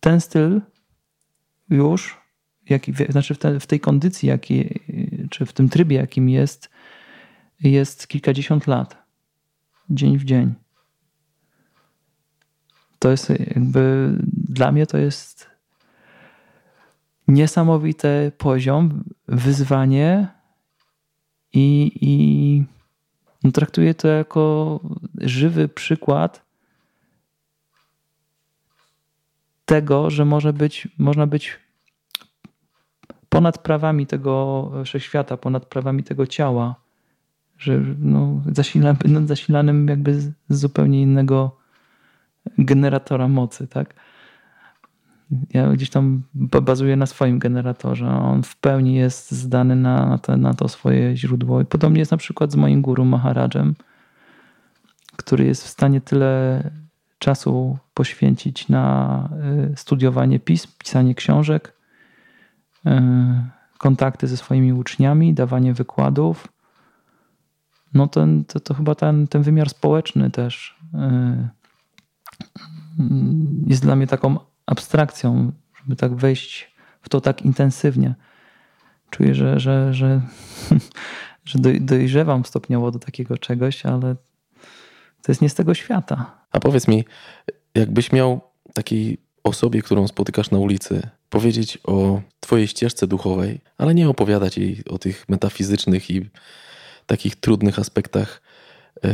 ten styl już, jaki, znaczy w, te, w tej kondycji, jaki, czy w tym trybie, jakim jest, jest kilkadziesiąt lat. Dzień w dzień. To jest jakby dla mnie to jest niesamowity poziom, wyzwanie i, i no traktuję to jako żywy przykład tego, że może być, można być ponad prawami tego wszechświata, ponad prawami tego ciała, że no, zasilany, będąc zasilanym jakby z zupełnie innego generatora mocy, tak? Ja gdzieś tam bazuję na swoim generatorze. On w pełni jest zdany na, to, na to swoje źródło. I podobnie jest na przykład z moim guru Maharadżem, który jest w stanie tyle czasu poświęcić na y, studiowanie pism, pisanie książek, y, kontakty ze swoimi uczniami, dawanie wykładów. No to, to, to chyba ten, ten wymiar społeczny też y, jest dla mnie taką abstrakcją, żeby tak wejść w to tak intensywnie. Czuję, że, że, że, że dojrzewam stopniowo do takiego czegoś, ale to jest nie z tego świata. A powiedz mi, jakbyś miał takiej osobie, którą spotykasz na ulicy, powiedzieć o Twojej ścieżce duchowej, ale nie opowiadać jej o tych metafizycznych i takich trudnych aspektach e,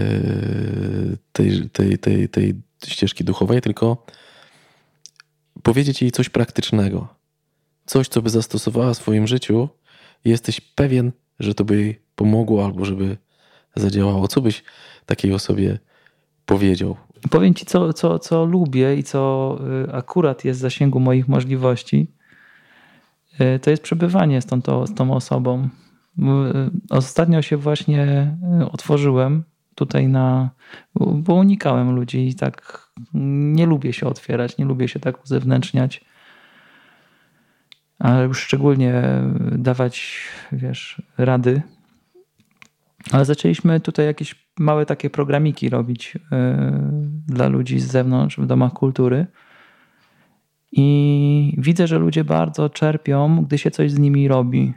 tej, tej, tej, tej ścieżki duchowej, tylko powiedzieć jej coś praktycznego. Coś, co by zastosowała w swoim życiu i jesteś pewien, że to by jej pomogło albo żeby zadziałało. Co byś takiej osobie powiedział? Powiem ci, co, co, co lubię i co y, akurat jest w zasięgu moich możliwości. Y, to jest przebywanie z tą, to, z tą osobą. Y, ostatnio się właśnie otworzyłem tutaj na. Bo unikałem ludzi i tak nie lubię się otwierać, nie lubię się tak uzewnętrzniać. Ale już szczególnie dawać, wiesz, rady. Ale zaczęliśmy tutaj jakieś małe takie programiki robić yy, dla ludzi z zewnątrz w domach kultury. I widzę, że ludzie bardzo czerpią, gdy się coś z nimi robi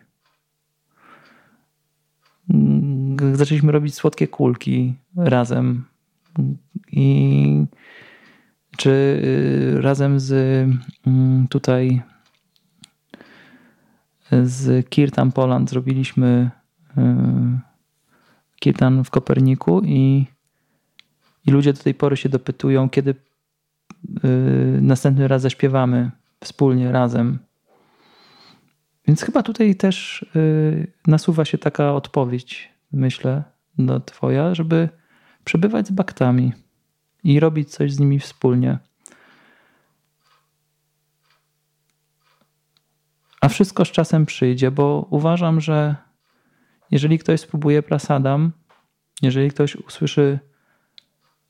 zaczęliśmy robić słodkie kulki razem. I czy y, razem z mm, tutaj z Kirtan Poland zrobiliśmy y, Kirtan w Koperniku i, i ludzie do tej pory się dopytują, kiedy y, następny raz zaśpiewamy wspólnie, razem. Więc chyba tutaj też nasuwa się taka odpowiedź myślę, no twoja, żeby przebywać z baktami i robić coś z nimi wspólnie. A wszystko z czasem przyjdzie, bo uważam, że jeżeli ktoś spróbuje prasadam, jeżeli ktoś usłyszy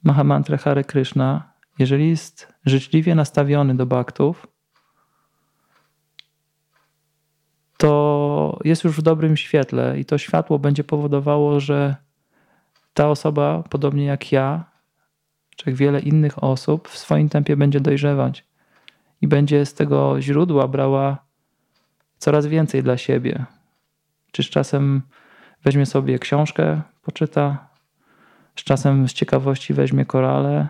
Mahamantrę Hare Krishna, jeżeli jest życzliwie nastawiony do baktów, to jest już w dobrym świetle i to światło będzie powodowało, że ta osoba, podobnie jak ja, czy jak wiele innych osób, w swoim tempie będzie dojrzewać i będzie z tego źródła brała coraz więcej dla siebie. Czy z czasem weźmie sobie książkę, poczyta, z czasem z ciekawości weźmie korale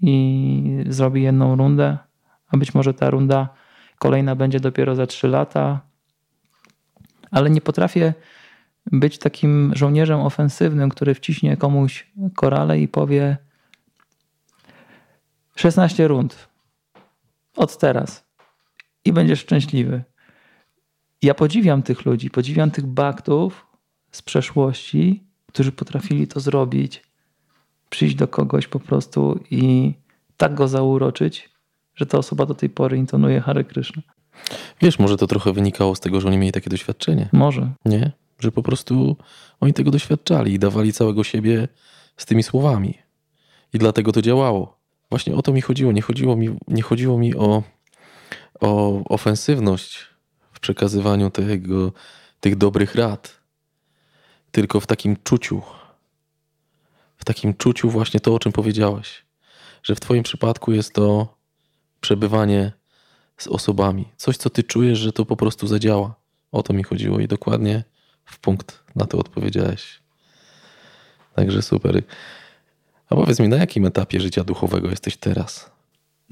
i zrobi jedną rundę, a być może ta runda kolejna będzie dopiero za trzy lata, ale nie potrafię być takim żołnierzem ofensywnym, który wciśnie komuś korale i powie 16 rund. Od teraz. I będziesz szczęśliwy. Ja podziwiam tych ludzi, podziwiam tych baktów z przeszłości, którzy potrafili to zrobić, przyjść do kogoś po prostu i tak go zauroczyć, że ta osoba do tej pory intonuje Hare Krishna. Wiesz, może to trochę wynikało z tego, że oni mieli takie doświadczenie. Może. Nie? Że po prostu oni tego doświadczali i dawali całego siebie z tymi słowami. I dlatego to działało. Właśnie o to mi chodziło. Nie chodziło mi, nie chodziło mi o, o ofensywność w przekazywaniu tego, tych dobrych rad, tylko w takim czuciu. W takim czuciu właśnie to, o czym powiedziałeś. Że w Twoim przypadku jest to przebywanie z osobami. Coś, co ty czujesz, że to po prostu zadziała. O to mi chodziło i dokładnie w punkt na to odpowiedziałeś. Także super. A powiedz mi, na jakim etapie życia duchowego jesteś teraz?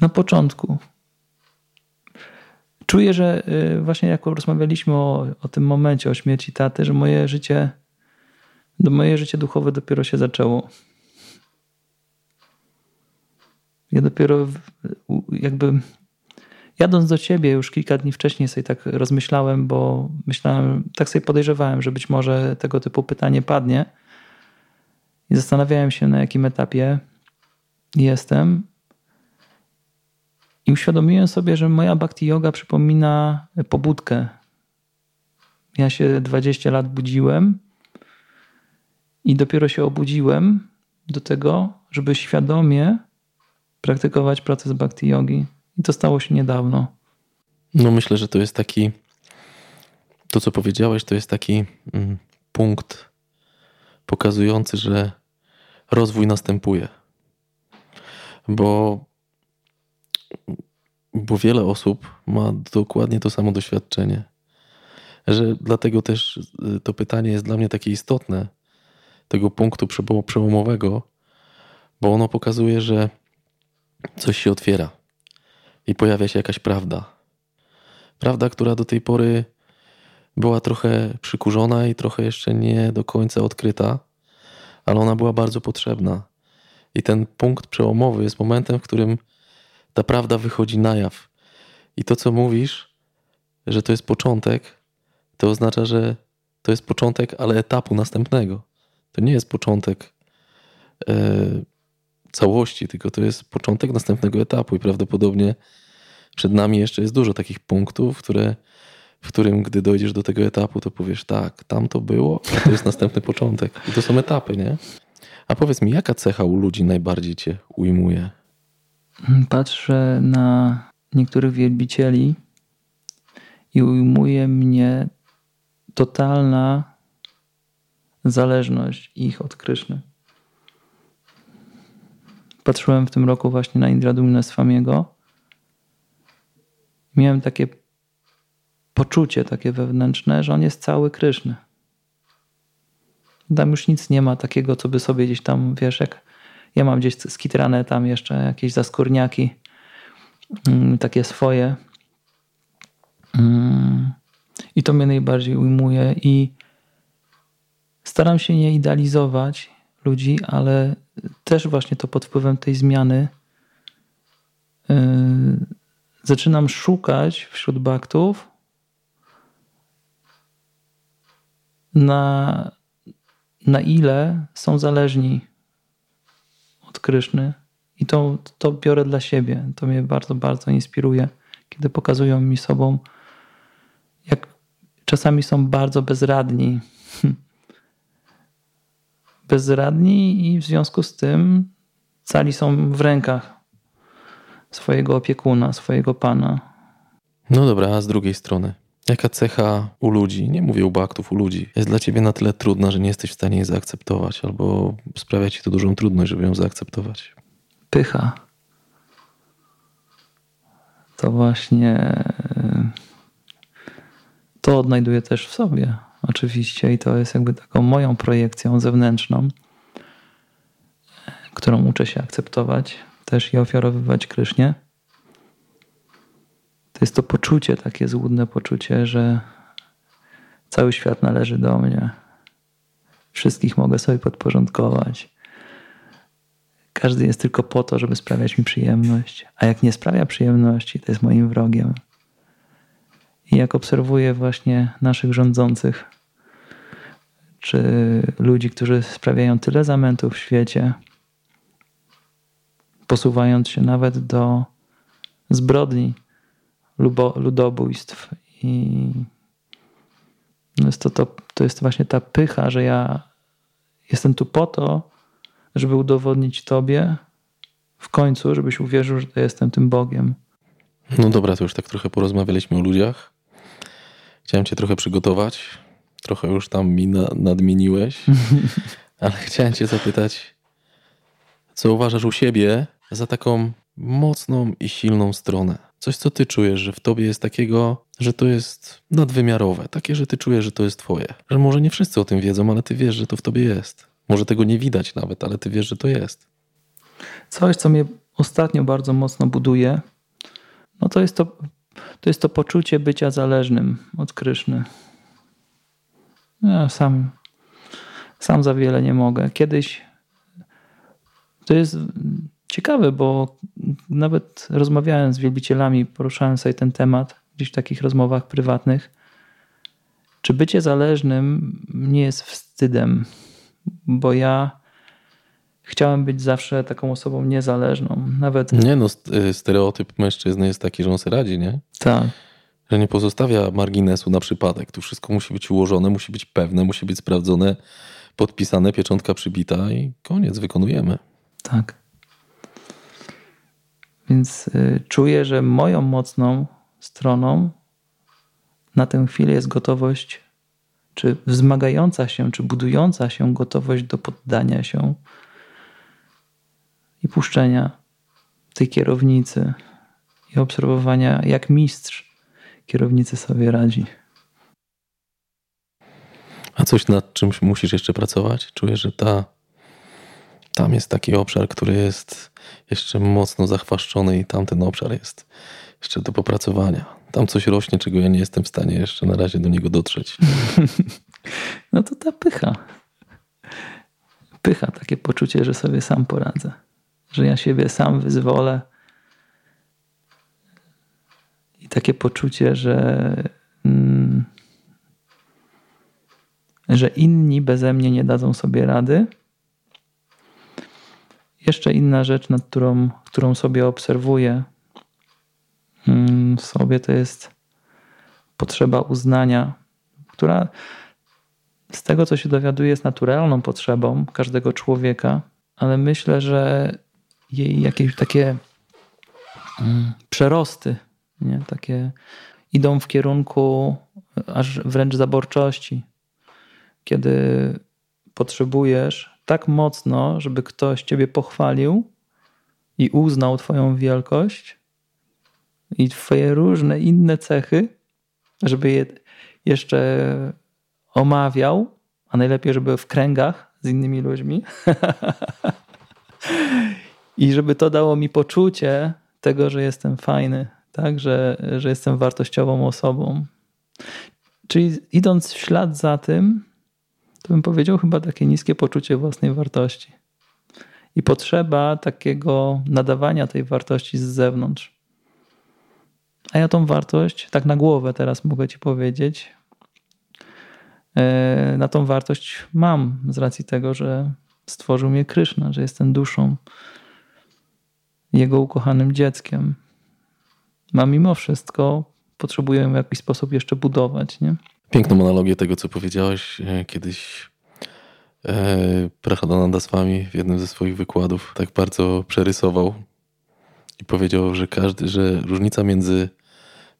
Na początku. Czuję, że y, właśnie jak rozmawialiśmy o, o tym momencie, o śmierci taty, że moje życie, moje życie duchowe dopiero się zaczęło. Ja dopiero jakby jadąc do ciebie już kilka dni wcześniej sobie tak rozmyślałem, bo myślałem, tak sobie podejrzewałem, że być może tego typu pytanie padnie. I zastanawiałem się, na jakim etapie jestem. I uświadomiłem sobie, że moja bhakti yoga przypomina pobudkę. Ja się 20 lat budziłem i dopiero się obudziłem do tego, żeby świadomie praktykować proces bhakti yogi. I to stało się niedawno. No myślę, że to jest taki, to co powiedziałeś, to jest taki mm, punkt pokazujący, że rozwój następuje. Bo, bo wiele osób ma dokładnie to samo doświadczenie. Że dlatego też y, to pytanie jest dla mnie takie istotne, tego punktu przełomowego, bo ono pokazuje, że coś się otwiera i pojawia się jakaś prawda. Prawda, która do tej pory była trochę przykurzona i trochę jeszcze nie do końca odkryta, ale ona była bardzo potrzebna. I ten punkt przełomowy jest momentem, w którym ta prawda wychodzi na jaw. I to, co mówisz, że to jest początek, to oznacza, że to jest początek, ale etapu następnego. To nie jest początek. Yy, całości, tylko to jest początek następnego etapu i prawdopodobnie przed nami jeszcze jest dużo takich punktów, które, w którym gdy dojdziesz do tego etapu, to powiesz tak, tam to było, a to jest następny początek. I to są etapy, nie? A powiedz mi, jaka cecha u ludzi najbardziej cię ujmuje? Patrzę na niektórych wielbicieli i ujmuje mnie totalna zależność ich od Kryszny. Patrzyłem w tym roku właśnie na Indra Dumina Swamiego. Miałem takie poczucie takie wewnętrzne, że on jest cały Kryszny. Tam już nic nie ma takiego, co by sobie gdzieś tam, wiesz, jak ja mam gdzieś skitrane tam jeszcze jakieś zaskórniaki, mm, takie swoje. Mm. I to mnie najbardziej ujmuje i staram się nie idealizować ludzi, ale też właśnie to pod wpływem tej zmiany yy, zaczynam szukać wśród baktów na, na ile są zależni od Kryszny. I to, to biorę dla siebie. To mnie bardzo, bardzo inspiruje, kiedy pokazują mi sobą, jak czasami są bardzo bezradni bezradni i w związku z tym cali są w rękach swojego opiekuna, swojego pana. No dobra, a z drugiej strony, jaka cecha u ludzi, nie mówię u baktów, u ludzi, jest dla ciebie na tyle trudna, że nie jesteś w stanie jej zaakceptować, albo sprawia ci to dużą trudność, żeby ją zaakceptować? Pycha. To właśnie to odnajduję też w sobie oczywiście i to jest jakby taką moją projekcją zewnętrzną, którą uczę się akceptować też i ofiarowywać Krysznie. To jest to poczucie, takie złudne poczucie, że cały świat należy do mnie. Wszystkich mogę sobie podporządkować. Każdy jest tylko po to, żeby sprawiać mi przyjemność. A jak nie sprawia przyjemności, to jest moim wrogiem. I jak obserwuję właśnie naszych rządzących, czy ludzi, którzy sprawiają tyle zamętów w świecie, posuwając się nawet do zbrodni, ludobójstw. I no jest to, to, to jest właśnie ta pycha, że ja jestem tu po to, żeby udowodnić Tobie w końcu, żebyś uwierzył, że jestem tym Bogiem. No dobra, to już tak trochę porozmawialiśmy o ludziach. Chciałem Cię trochę przygotować trochę już tam mi na, nadmieniłeś, ale chciałem Cię zapytać, co uważasz u siebie za taką mocną i silną stronę? Coś, co Ty czujesz, że w Tobie jest takiego, że to jest nadwymiarowe, takie, że Ty czujesz, że to jest Twoje. Że może nie wszyscy o tym wiedzą, ale Ty wiesz, że to w Tobie jest. Może tego nie widać nawet, ale ty wiesz, że to jest. Coś, co mnie ostatnio bardzo mocno buduje, no to jest to, to, jest to poczucie bycia zależnym od Kryszny. Ja sam, sam za wiele nie mogę. Kiedyś to jest ciekawe, bo nawet rozmawiałem z wielbicielami, poruszałem sobie ten temat gdzieś w takich rozmowach prywatnych. Czy bycie zależnym nie jest wstydem? Bo ja chciałem być zawsze taką osobą niezależną. Nawet. Nie, no, y, stereotyp mężczyzny jest taki, że on sobie radzi, nie? Tak. Że nie pozostawia marginesu na przypadek. Tu wszystko musi być ułożone, musi być pewne, musi być sprawdzone, podpisane, pieczątka przybita i koniec, wykonujemy. Tak. Więc y, czuję, że moją mocną stroną na tę chwilę jest gotowość, czy wzmagająca się, czy budująca się gotowość do poddania się i puszczenia tej kierownicy i obserwowania, jak mistrz kierownicy sobie radzi. A coś nad czymś musisz jeszcze pracować? Czuję, że ta, tam jest taki obszar, który jest jeszcze mocno zachwaszczony i tamten obszar jest jeszcze do popracowania. Tam coś rośnie, czego ja nie jestem w stanie jeszcze na razie do niego dotrzeć. No to ta pycha. Pycha, takie poczucie, że sobie sam poradzę. Że ja siebie sam wyzwolę. I takie poczucie, że, mm, że inni beze mnie nie dadzą sobie rady. Jeszcze inna rzecz, nad którą, którą sobie obserwuję mm, w sobie, to jest potrzeba uznania, która z tego, co się dowiaduję, jest naturalną potrzebą każdego człowieka, ale myślę, że jej jakieś takie mm, przerosty, nie? takie idą w kierunku aż wręcz zaborczości, kiedy potrzebujesz tak mocno, żeby ktoś ciebie pochwalił i uznał twoją wielkość i twoje różne inne cechy, żeby je jeszcze omawiał, a najlepiej, żeby w kręgach z innymi ludźmi. I żeby to dało mi poczucie tego, że jestem fajny, tak? że, że jestem wartościową osobą. Czyli idąc w ślad za tym, to bym powiedział chyba takie niskie poczucie własnej wartości. I potrzeba takiego nadawania tej wartości z zewnątrz. A ja tą wartość, tak na głowę teraz mogę ci powiedzieć, e, na tą wartość mam z racji tego, że stworzył mnie Kryszna, że jestem duszą, jego ukochanym dzieckiem. A mimo wszystko potrzebuję w jakiś sposób jeszcze budować. Nie? Piękną analogię tego, co powiedziałeś e, kiedyś. E, Prahadananda w jednym ze swoich wykładów tak bardzo przerysował i powiedział, że każdy, że różnica między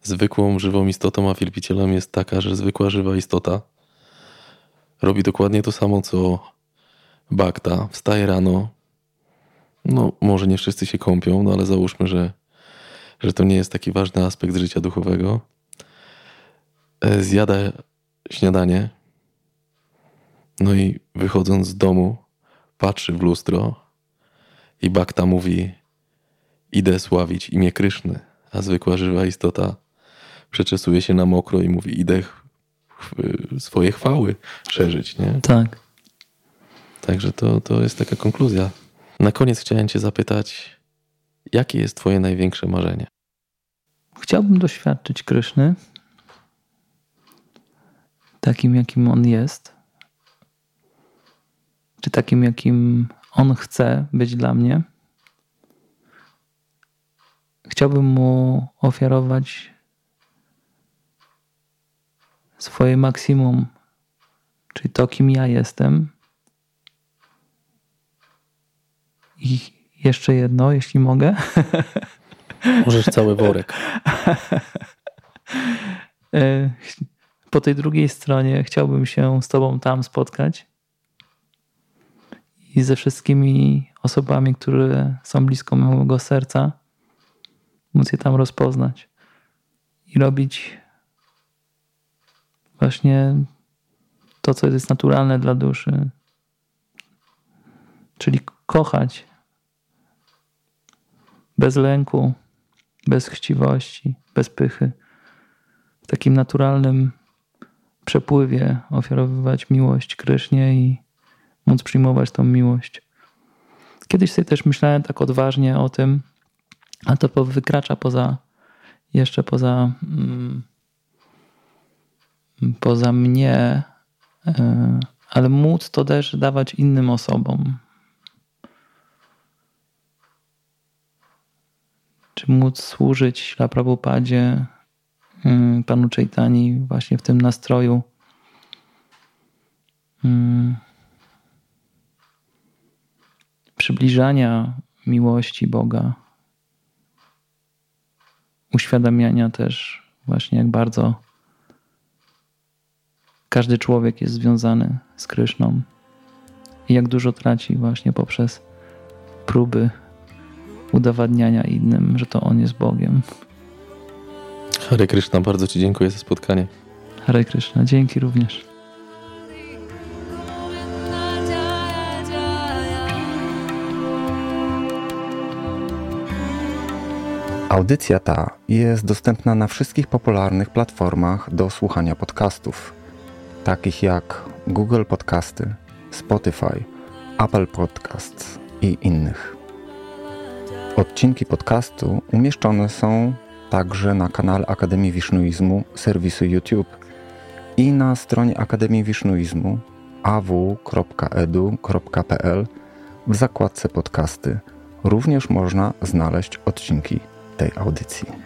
zwykłą żywą istotą a wielbicielem jest taka, że zwykła żywa istota robi dokładnie to samo co Bakta. Wstaje rano. No, może nie wszyscy się kąpią, no ale załóżmy, że, że to nie jest taki ważny aspekt życia duchowego. E, zjada śniadanie. No i wychodząc z domu, patrzy w lustro i Bakta mówi: Idę sławić imię Kryszny. A zwykła żywa istota przeczesuje się na mokro i mówi: Idę swoje chwały szerzyć. Nie? Tak. Także to, to jest taka konkluzja. Na koniec chciałem Cię zapytać, jakie jest Twoje największe marzenie? Chciałbym doświadczyć Kryszny takim, jakim on jest, czy takim, jakim on chce być dla mnie. Chciałbym mu ofiarować swoje maksimum, czyli to, kim ja jestem. I jeszcze jedno, jeśli mogę. Możesz cały worek. E, po tej drugiej stronie chciałbym się z Tobą tam spotkać i ze wszystkimi osobami, które są blisko mojego serca, móc je tam rozpoznać i robić właśnie to, co jest naturalne dla duszy. czyli kochać bez lęku, bez chciwości, bez pychy, w takim naturalnym przepływie ofiarowywać miłość Krysznie i móc przyjmować tą miłość. Kiedyś sobie też myślałem tak odważnie o tym, a to wykracza poza jeszcze poza mm, poza mnie, e, ale móc to też dawać innym osobom. Czy móc służyć Śla Prabhupadzie, mm, panu Chaitani właśnie w tym nastroju? Mm, przybliżania miłości Boga, uświadamiania też właśnie jak bardzo każdy człowiek jest związany z Kryszną. I jak dużo traci właśnie poprzez próby udowadniania innym, że to on jest Bogiem. Hare Krishna, bardzo Ci dziękuję za spotkanie. Hare Krishna, dzięki również. Audycja ta jest dostępna na wszystkich popularnych platformach do słuchania podcastów, takich jak Google Podcasty, Spotify, Apple Podcasts i innych. Odcinki podcastu umieszczone są także na kanale Akademii Wisznuizmu serwisu YouTube i na stronie Akademii Wisznuizmu aw.edu.pl w zakładce podcasty również można znaleźć odcinki tej audycji.